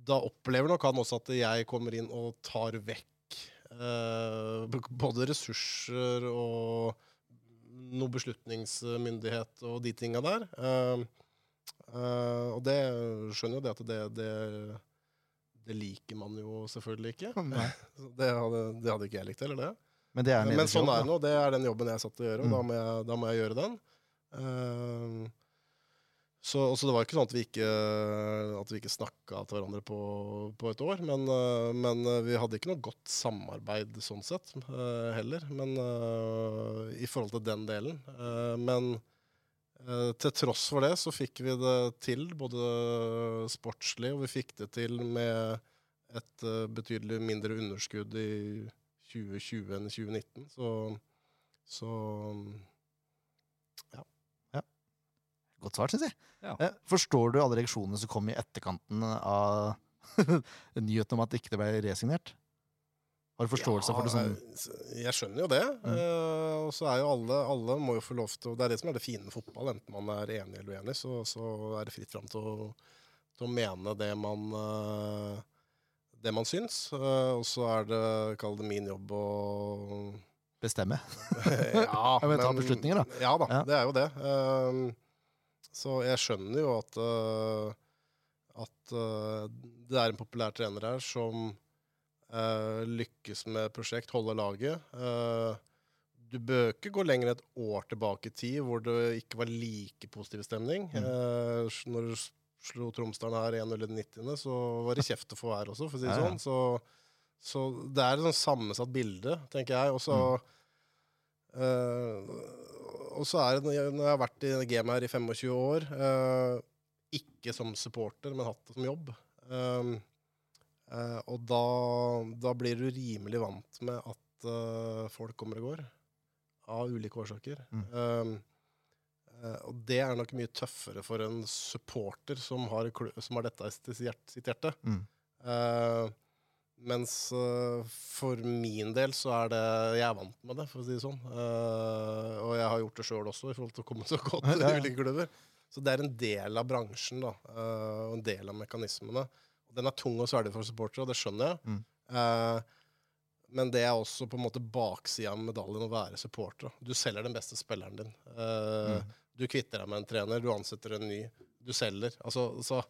Speaker 4: da opplever nok han også at jeg kommer inn og tar vekk eh, både ressurser og noe beslutningsmyndighet og de tinga der. Eh, eh, og det skjønner jo det at det, det, det liker man jo selvfølgelig ikke. Det hadde, det hadde ikke jeg likt heller, det.
Speaker 1: Men det er
Speaker 4: Men sånn er det nå. Det er den jobben jeg er satt til å gjøre, og
Speaker 1: Mm.
Speaker 4: da, må jeg, da må jeg gjøre den. Eh, så, og det var ikke sånn at vi ikke, at ikke snakka til hverandre på, på et år. Men, eh, men eh, vi hadde ikke noe godt samarbeid sånn sett eh, heller. Men i forhold til den delen. Men til tross for det så fikk vi det til, både sportslig, og vi fikk det til med et betydelig mindre underskudd i 2020 enn i 2019. Så, så
Speaker 1: Godt svart, syns jeg.
Speaker 2: Ja.
Speaker 1: Eh, Forstår du alle reaksjonene som kom i etterkanten av nyheten om at ikke det ble resignert? Har du forståelse for det sånn?
Speaker 4: Jeg, skjønner jo det. Eh, og så er jo alle Alle må jo få lov til å Det er det som er det fine med fotball. Enten man er enig eller uenig, så, så er det fritt fram til å, til å mene det man eh, det man syns. Eh, og så er det, kall det min jobb å
Speaker 1: Bestemme.
Speaker 4: ja,
Speaker 1: men ta beslutninger, da.
Speaker 4: Ja da,
Speaker 1: Ja.
Speaker 4: det er jo det. Så jeg skjønner jo at, uh, at uh, det er en populær trener her som uh, lykkes med prosjekt, holder laget. Du bør ikke gå lenger et år tilbake i tid hvor det ikke var like positiv stemning.
Speaker 1: Mm.
Speaker 4: Når du slo Tromsdalen her 1-0 i den 90., så var det kjeft å få her også, for å si det
Speaker 1: Ja, ja.
Speaker 4: sånn. Så, så det er et sånn sammensatt bilde, tenker jeg. Og så eh, og så er det, når jeg, har vært i gamet her i 25 år, eh, ikke som supporter, men hatt det som jobb, eh, eh, og da, da blir du rimelig vant med at eh, folk kommer og går, av ulike årsaker.
Speaker 1: Mm.
Speaker 4: Eh, eh, og det er nok mye tøffere for en supporter som har, som har dette i sitt hjerte. Sitt hjerte.
Speaker 1: Mm.
Speaker 4: Mens uh, for min del så er det Jeg er vant med det, for å si det sånn. Uh, og jeg har gjort det sjøl også, i forhold til å komme så godt til
Speaker 1: Ja, ja.
Speaker 4: ulike klubber. Så det er en del av bransjen, da. uh, og en del av mekanismene. Og den er tung og svelge for supportere, og det skjønner jeg.
Speaker 1: Mm.
Speaker 4: Men det er også på en måte baksida av medaljen å være supporter. da. Du selger den beste spilleren din.
Speaker 1: Mm.
Speaker 4: Du kvitter deg med en trener, du ansetter en ny. Du selger. Altså, så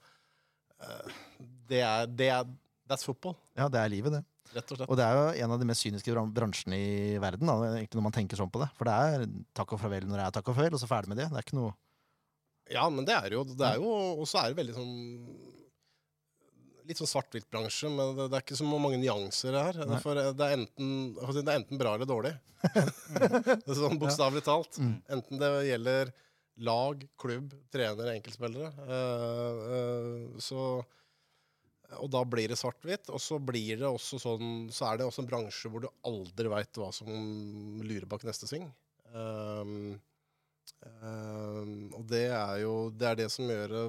Speaker 4: det er, det er That's football,
Speaker 1: Ja, det er livet, det.
Speaker 4: rett og slett.
Speaker 1: Og det er jo en av de mest kyniske bransjene i verden, da, egentlig når man tenker sånn på det. For det er takk og farvel når det er takk og farvel, og så ferdig med det. Det er ikke noe
Speaker 4: Ja, men det er jo det er jo Og så er det veldig sånn Litt sånn svart-hvitt-bransje, men det, det er ikke så mange nyanser her.
Speaker 1: Nei.
Speaker 4: For det er, enten, det er enten bra eller dårlig. sånn Bokstavelig talt.
Speaker 1: Mm.
Speaker 4: Enten det gjelder lag, klubb, trenere, enkeltspillere. Uh, uh, så Og da blir det svart-hvitt. Og så blir det også sånn Så er det også en bransje hvor du aldri veit hva som lurer bak neste sving. Um, um, og det er jo Det er det som gjør det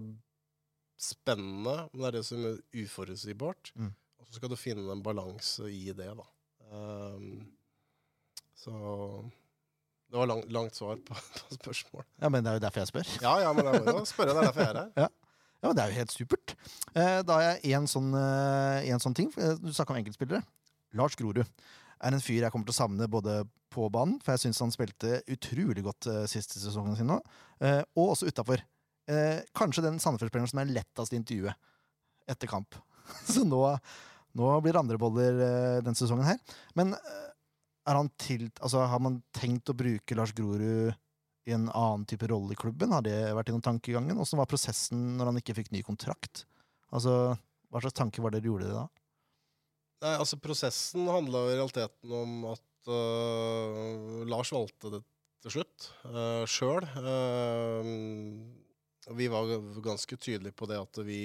Speaker 4: spennende, men det er det som gjør det uforutsigbart.
Speaker 1: Mm.
Speaker 4: Og så skal du finne en balanse i det, da. Um, så det var lang, langt svar på, på spørsmål.
Speaker 1: Ja, men det er jo derfor jeg spør.
Speaker 4: Ja, ja, men det må jo spørre. Det er derfor jeg er her.
Speaker 1: Ja, men Det er jo helt supert. Eh, da har jeg en sånn, eh, sånn ting. eh, Du snakka om enkeltspillere. Lars Grorud er en fyr jeg kommer til å savne både på banen, for jeg syns han spilte utrolig godt siste sesongen sin nå, og også utafor. Kanskje den Sandefjord-spilleren som er lettest i intervjuet etter kamp. Så nå, nå blir det andre boller eh, den sesongen her. Men er han til, altså, har man tenkt å bruke Lars Grorud i en annen type rolle i klubben? Har det vært gjennom tankegangen? Åssen var prosessen når han ikke fikk ny kontrakt? Altså, Hva slags tanker var det dere gjorde da?
Speaker 4: Nei, altså Prosessen handla i realiteten om at uh, Lars valgte det til slutt uh, sjøl. vi var ganske tydelige på det at vi,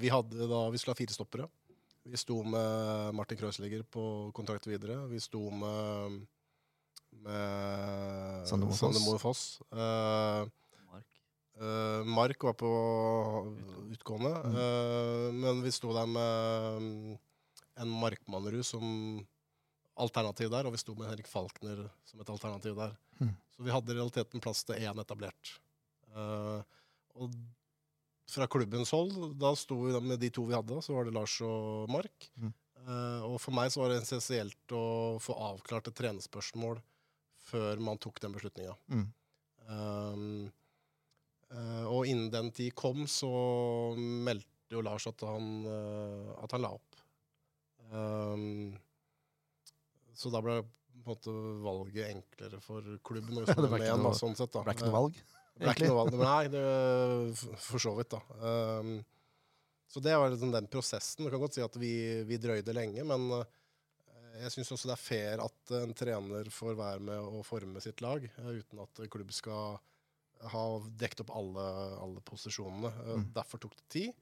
Speaker 4: vi hadde da vi skulle ha fire stoppere. Vi sto med Martin Kreuzliger på kontrakt videre. Vi sto med, med
Speaker 1: Sander Moe Foss.
Speaker 4: Eh,
Speaker 2: Mark.
Speaker 4: Uh, Mark var på utgående,
Speaker 1: Mm.
Speaker 4: uh, men vi sto der med en Markmannerud som alternativ der, og vi sto med Henrik Falkner som et alternativ der.
Speaker 1: Mm.
Speaker 4: Så vi hadde i realiteten plass til én etablert. Eh, og fra klubbens hold, da sto vi med de to vi hadde, så var det Lars og Mark.
Speaker 1: Mm.
Speaker 4: Uh, og for meg så var det essensielt å få avklart et trenerspørsmål før man tok den beslutninga.
Speaker 1: Mm.
Speaker 4: Um, eh, og innen den tid kom, så meldte jo Lars at han, eh, at han la opp. Um, så da ble på en måte valget enklere for klubben. Ja,
Speaker 1: Det ble ikke noe-
Speaker 4: sånn sett.
Speaker 1: Ble ikke noe valg?
Speaker 4: Det ble ikke noe valg. Nei, det, for så vidt, da. Um, så det var liksom den prosessen. Du kan godt si at vi, vi drøyde lenge, men eh, jeg syns også det er fair at en trener får være med å forme sitt lag, eh, uten at klubb skal ha dekket opp alle, alle posisjonene. Eh,
Speaker 1: Mm.
Speaker 4: Derfor tok det tid.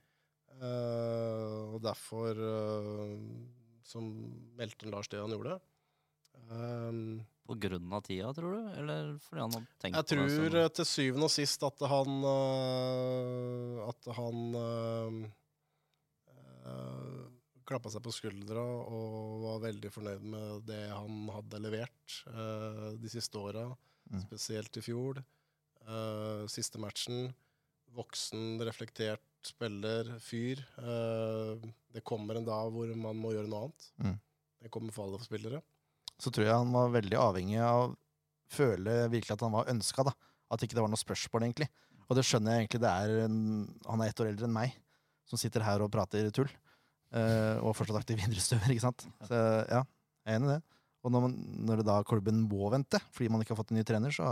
Speaker 4: Eh, og derfor som meldte Lars det han gjorde. Um,
Speaker 2: På grunn av tida, tror du? Eller fordi han har tenkt
Speaker 4: jeg
Speaker 2: på det?
Speaker 4: tror til syvende og sist at han At han klappa seg på skuldra og var veldig fornøyd med det han hadde levert øh, de siste åra,
Speaker 1: Mm.
Speaker 4: spesielt i fjor. Øh, siste matchen. Voksen, reflektert spiller, fyr. Øh, det kommer en dag hvor man må gjøre noe annet.
Speaker 1: Mm.
Speaker 4: Det kommer for alle spillere.
Speaker 1: Så tror jeg han var veldig avhengig av å føle virkelig at han var ønska. At ikke det var noe spørsmål, egentlig. Og det skjønner jeg egentlig. det er en, Han er ett år eldre enn meg, som sitter her og prater tull. Eh, og fortsatt aktiv idrettsutøver, ikke sant. Så ja, jeg er enig i det. Og når, man, når det da klubben må vente fordi man ikke har fått en ny trener, så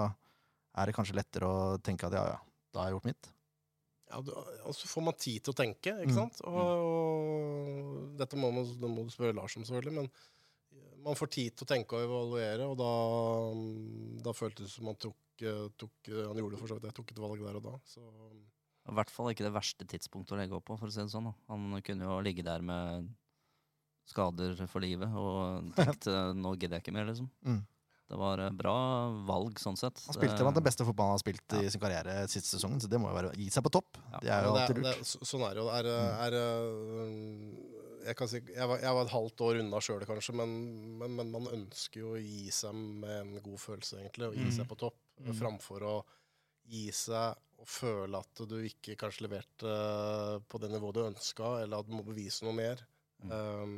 Speaker 1: er det kanskje lettere å tenke at ja, ja, da har jeg gjort mitt.
Speaker 4: Ja, du, altså får man tid til å tenke, ikke
Speaker 1: Mm.
Speaker 4: sant? Og, og dette må, man, det må du spørre Lars om, selvfølgelig, men man får tid til å tenke og evaluere, og da, da føltes det som han tok, eh, tok Han gjorde det for så vidt, jeg tok et valg der og da. Så
Speaker 2: I hvert fall ikke det verste tidspunktet å legge opp på, for å si det sånn. Han kunne jo ligge der med skader for livet og tenkt eh, nå gidder jeg ikke mer, liksom.
Speaker 1: Mm.
Speaker 2: Det var eh, bra valg sånn sett.
Speaker 1: Han spilte blant den beste fotballen han har spilt i sin karriere siste sesongen, så det må jo være å gi seg på topp.
Speaker 2: Ja.
Speaker 1: Det er jo
Speaker 4: Ja,
Speaker 1: alltid lurt.
Speaker 4: det, sånn er det jo. Er, er, øh, jeg, kan si, jeg, var, jeg var et halvt år unna sjøl, kanskje, men, men, men man ønsker jo å gi seg med en god følelse, egentlig. Og gi
Speaker 3: Mm.
Speaker 4: seg på topp,
Speaker 3: Mm.
Speaker 4: framfor å gi seg og føle at du ikke kanskje leverte øh, på det nivået du ønska, eller at du må bevise noe mer.
Speaker 2: Mm.
Speaker 4: Um,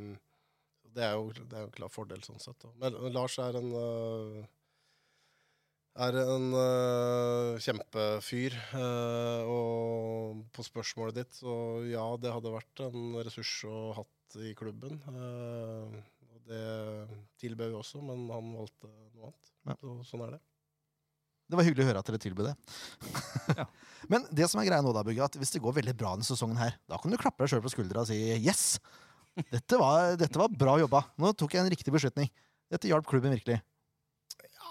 Speaker 4: det er jo det er jo en klar fordel, sånn sett. Da. Men Lars er en uh, er en uh, kjempefyr. Uh, og på spørsmålet ditt, så ja, det hadde vært en ressurs å hatt i klubben. Uh, og det tilbød vi også, men han valgte noe annet.
Speaker 1: Ja.
Speaker 4: Så, sånn er det.
Speaker 1: Det var hyggelig å høre at dere tilbød det.
Speaker 2: Ja.
Speaker 1: Men det som er greia nå, da, Bugge, at hvis det går veldig bra denne sesongen her, da kan du klappe deg sjøl på skuldra og si yes! Dette var, dette var bra jobba. Nå tok jeg en riktig beslutning. Dette hjalp klubben virkelig.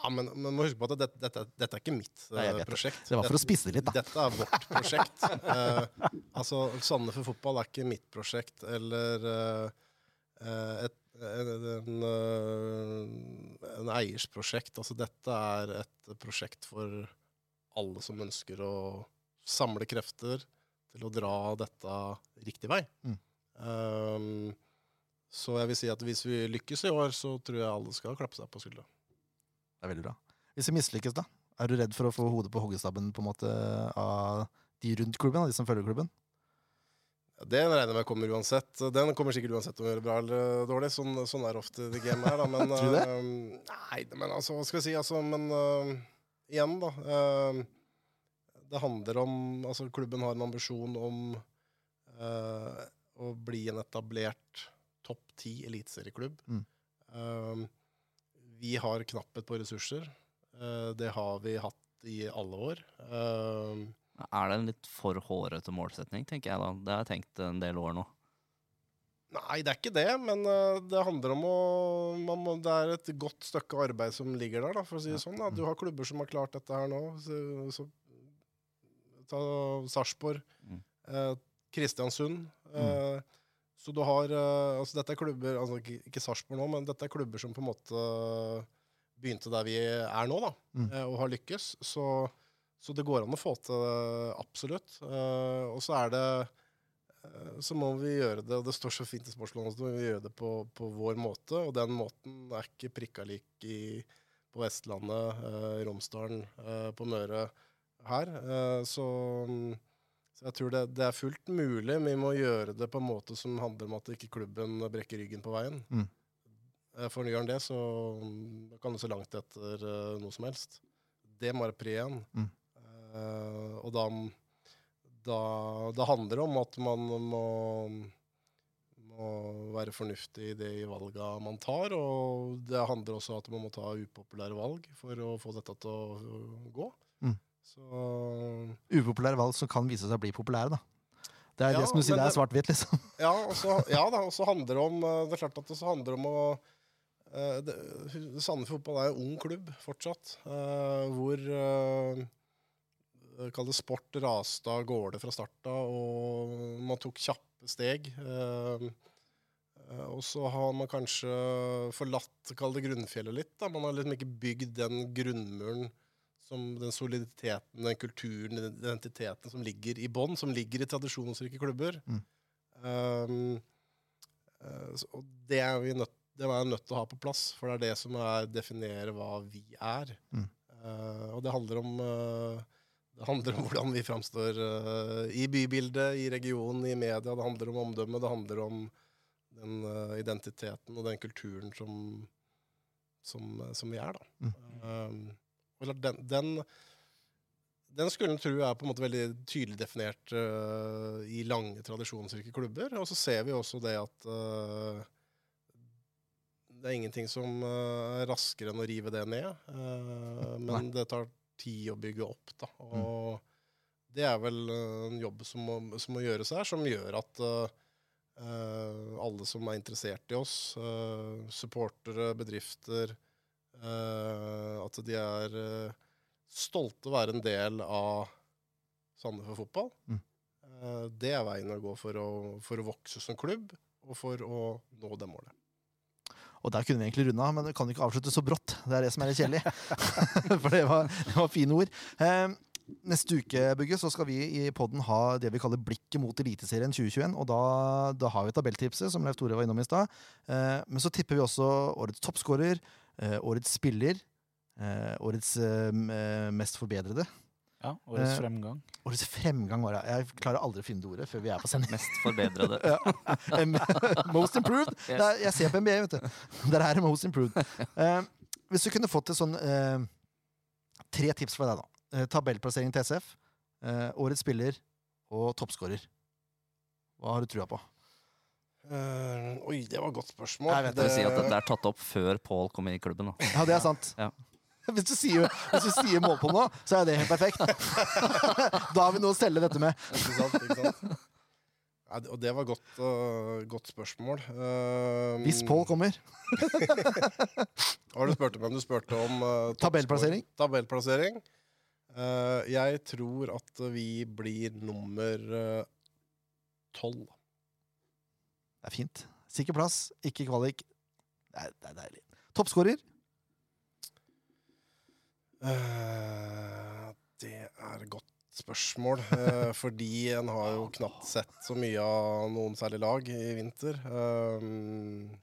Speaker 4: Ja, men man må huske på at dette, dette, dette er ikke mitt
Speaker 1: Nei, jeg
Speaker 4: øh,
Speaker 1: det.
Speaker 4: prosjekt.
Speaker 1: Det var for å
Speaker 4: spise
Speaker 1: spisse det litt, da.
Speaker 4: Dette er vårt prosjekt. uh, altså, for fotball er ikke mitt prosjekt eller eh, eh, et, en, en, eh, eiers prosjekt. Altså, dette er et prosjekt for alle som ønsker å samle krefter til å dra dette riktig vei.
Speaker 1: Mm.
Speaker 4: Um, Så jeg vil si at hvis vi lykkes i år, så tror jeg alle skal klappe seg på skuldra.
Speaker 1: Det er veldig bra. Hvis vi mislykkes, da? Er du redd for å få hodet på hoggestabben på en måte av de rundt klubben, av de som følger klubben?
Speaker 4: Det regner jeg med kommer uansett. Den kommer sikkert uansett om å gjøre bra eller dårlig. Sånn, sånn er ofte det gamet her, da. Men,
Speaker 1: Tror du det?
Speaker 4: Uh, nei, men altså, hva skal jeg si? Altså, men uh, igjen, da. Uh, det handler om Altså, klubben har en ambisjon om eh, å bli en etablert topp ti eliteserieklubb.
Speaker 1: Mm.
Speaker 4: Eh, vi har knapphet på ressurser. Eh, det har vi hatt i alle år. Eh,
Speaker 2: Er det en litt for hårete målsetning, tenker jeg da. Det har jeg tenkt en del år nå.
Speaker 4: Nei, det er ikke det, men uh, det handler om å man må, Det er et godt stykke arbeid som ligger der, da, for å si det sånn. Da. Du har klubber som har klart dette her nå. Så, så, ta Sarpsborg,
Speaker 2: Mm.
Speaker 4: eh, Kristiansund. eh, Så du har eh, Altså, dette er klubber altså, Ikke, ikke Sarpsborg nå, men dette er klubber som på en måte begynte der vi er nå, da,
Speaker 1: Mm.
Speaker 4: eh, og har lykkes. Så, så det går an å få til det, absolutt. Eh, og så er det eh, så må vi gjøre det, og det står så fint i spørsmålet også, vi gjøre det på, på vår måte. Og den måten er ikke prikka lik i, på Vestlandet, eh, Romsdalen, eh, på Møre her. Eh, så, så jeg tror det, det er fullt mulig. Vi må gjøre det på en måte som handler om at ikke klubben brekker ryggen på veien.
Speaker 1: Mm.
Speaker 4: Eh, For gjør han det, så mm, kan du se langt etter noe som helst. Det må være pre-én.
Speaker 1: Mm.
Speaker 4: Eh, og da, da, da handler det om at man må, må være fornuftig i de valga man tar. Og det handler også om at man må ta upopulære valg for å få dette til å gå.
Speaker 1: Mm.
Speaker 4: Så
Speaker 1: Upopulære valg som kan vise seg å bli populære, da. Det er
Speaker 4: Ja,
Speaker 1: det som du sier, det er svart-hvitt, liksom.
Speaker 4: Ja, og så, ja da, og så handler det om eh, Det er klart at det så handler om å uh, det, Sandefjord fotball er en ung klubb fortsatt, uh, hvor uh, Kall det sport raste av gårde fra starta, og man tok kjappe steg. eh, eh, og så har man kanskje forlatt kall det grunnfjellet litt. da, Man har liksom ikke bygd den grunnmuren som den soliditeten, den kulturen, den identiteten som ligger i bånn, som ligger i tradisjonsrike klubber.
Speaker 1: Mm.
Speaker 4: Um, eh, og det er vi nødt, det er vi nødt til å ha på plass, for det er det som er, definerer hva vi er.
Speaker 1: Mm.
Speaker 4: Uh, og det handler om eh, det handler om hvordan vi framstår uh, i bybildet, i regionen, i media. Det handler om omdømme, det handler om den uh, identiteten og den kulturen som, som, som vi er, da.
Speaker 1: Mm.
Speaker 4: Og den, den, den skulle en tro er på en måte veldig tydelig definert eh, i lange, tradisjonsrike klubber. Og så ser vi også det at eh, det er ingenting som eh, er raskere enn å rive det ned. eh, men det tar tid å bygge opp, da. Og det er vel eh, en jobb som må, som må gjøres her, som gjør at eh, alle som er interessert i oss, uh, supportere, bedrifter, uh, at de er stolte å være en del av Sandefjord fotball.
Speaker 1: Mm.
Speaker 4: Det er veien å gå for å, for å vokse som klubb, og for å nå det målet.
Speaker 1: Og der kunne vi egentlig runde men det kan ikke avslutte så brått. Det er det som er litt kjedelig. For det var, det var fine ord. Eh, neste uke Bugge, så skal vi i podden ha det vi kaller Blikket mot Eliteserien 2021. Og da, da har vi tabelltipset, som Leif Tore var innom i stad. Eh, men så tipper vi også årets toppskårer, eh, årets spiller, eh, årets eh, eh, mest forbedrede.
Speaker 3: Ja, Årets
Speaker 1: Eh,
Speaker 3: fremgang.
Speaker 1: Årets fremgang var det. Jeg klarer aldri å finne det ordet før vi er på sending.
Speaker 2: Mest forbedrede.
Speaker 1: Most improved.
Speaker 2: Yes.
Speaker 1: Det er, jeg ser på NBA, vet du. Der er det most improved. Eh, hvis du kunne fått et sånn eh, Tre tips fra deg, da. Eh, tabellplassering til SF, eh, årets spiller og toppskårer. Hva har du trua på?
Speaker 4: Uh, oi, det var et godt spørsmål.
Speaker 1: Jeg vet
Speaker 2: Det si at det er tatt opp før Paul kom inn i klubben. Da.
Speaker 1: Ja, det er sant.
Speaker 2: Ja.
Speaker 1: Hvis du sier, hvis du sier mål på nå, så er det helt perfekt. da har vi noe å selge dette med.
Speaker 4: Ikke sant? Ikke sant? Nei, og det var godt, uh, godt spørsmål. Uh,
Speaker 1: Hvis Pål kommer.
Speaker 4: Hva du spurte om? Du spurte om uh,
Speaker 1: Tabellplassering.
Speaker 4: Tabellplassering. Eh, jeg tror at vi blir nummer tolv.
Speaker 1: Det er fint. Sikker plass, ikke kvalik. Det er, det er deilig. Toppskårer.
Speaker 4: Eh, det er et godt spørsmål. Eh, fordi en har jo knapt sett så mye av noen særlig lag i vinter. Um,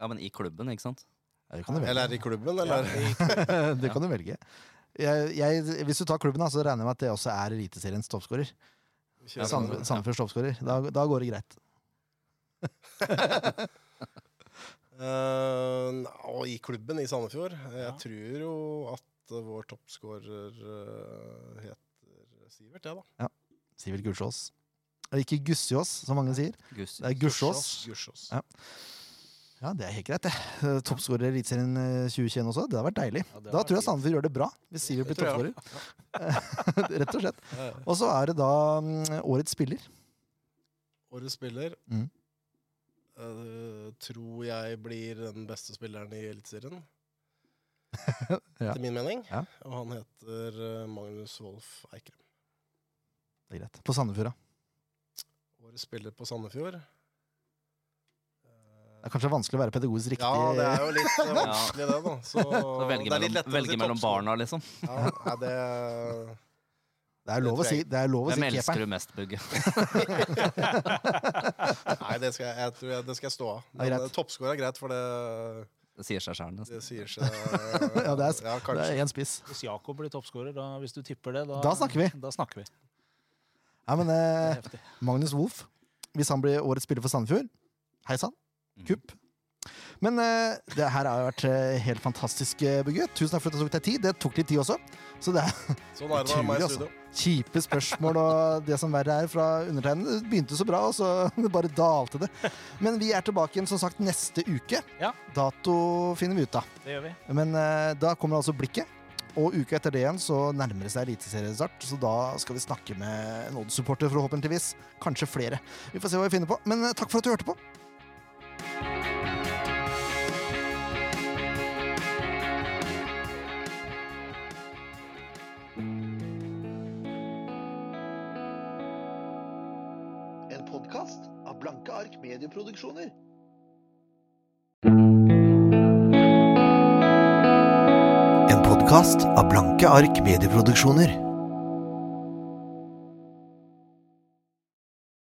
Speaker 2: Ja, men i klubben, ikke sant?
Speaker 1: Ja,
Speaker 4: eller er det i klubben, eller?
Speaker 1: det kan du velge. Jeg, jeg, hvis du tar klubben, så regner jeg med at det også er Eliteseriens toppskårer. Sandefjords toppskårer. Da, da går det greit.
Speaker 4: Eh, nei, og i klubben i Sandefjord. Jeg tror jo at eh, vår toppskårer uh, heter Sivert, jeg, da.
Speaker 1: Ja. Sivert Gussiås. Ikke Gussiås, som mange sier.
Speaker 2: Guss.
Speaker 1: Det er Gussiås.
Speaker 4: Gussiås.
Speaker 1: Ja. Ja, det er helt greit, det. Eh, Toppskårer i Eliteserien eh, 2021 også. Det har vært deilig.
Speaker 3: Ja,
Speaker 1: Da tror jeg Sandefjord gjør det bra, hvis Sivert blir toppskårer. Rett og slett.
Speaker 4: Ja, ja.
Speaker 1: Og så er det da um, årets spiller.
Speaker 4: Årets spiller
Speaker 1: Mm.
Speaker 4: Eh, tror jeg blir den beste spilleren i Eliteserien.
Speaker 1: Ja.
Speaker 4: Til min mening.
Speaker 1: Ja.
Speaker 4: Og han heter eh, Magnus Wolff Eikrem.
Speaker 1: Det er greit. På Sandefjord, da.
Speaker 4: Årets spiller på Sandefjord.
Speaker 1: Det er kanskje vanskelig å være pedagogisk riktig.
Speaker 4: Ja, det er jo litt eh, vanskelig, det, da. Så,
Speaker 2: Så velge
Speaker 4: det er litt
Speaker 2: mellom, velge mellom barna, liksom.
Speaker 4: Ja, nei, det
Speaker 1: Det er lov å si, det er lov å
Speaker 2: Hvem
Speaker 1: si
Speaker 2: elsker
Speaker 1: keeperen.
Speaker 2: du mest, Bugge?
Speaker 4: Nei, det skal jeg, jeg, tror jeg, det skal jeg stå av.
Speaker 1: Er
Speaker 4: Men
Speaker 1: greit.
Speaker 4: eh, er greit, for det,
Speaker 2: Det sier seg sjøl, nesten.
Speaker 4: det sier seg
Speaker 1: Ja, det er-
Speaker 4: ja,
Speaker 1: Det er en spiss.
Speaker 3: Hvis Jakob blir toppskårer, hvis du tipper det, da,
Speaker 1: Da snakker vi.
Speaker 3: Da snakker vi.
Speaker 1: Ja, men eh. Magnus Wolff, hvis han blir årets spiller for Sandefjord Hei sann.
Speaker 2: Mm.
Speaker 1: Kupp. Men eh, det her har jo vært eh, helt fantastisk, eh, Bugge. Tusen takk for at det tok deg tid. Det tok litt tid også. Så det er
Speaker 4: Sånn er det
Speaker 1: Utrolig, altså. Kjipe spørsmål og det som verre er fra undertegnede. Det begynte så bra, og så bare dalte det. Men vi er tilbake igjen som sagt neste uke.
Speaker 3: Ja.
Speaker 1: Dato finner vi ut av.
Speaker 3: Det gjør vi.
Speaker 1: Men uh, da kommer altså blikket. Og uka etter det igjen så nærmer det seg eliteseriestart, så da skal vi snakke med en Odd-supporter, forhåpentligvis. Kanskje flere. Vi får se hva vi finner på. Men eh, takk for at du hørte på.
Speaker 5: Ark medieproduksjoner. En podkast av Blanke ark medieproduksjoner.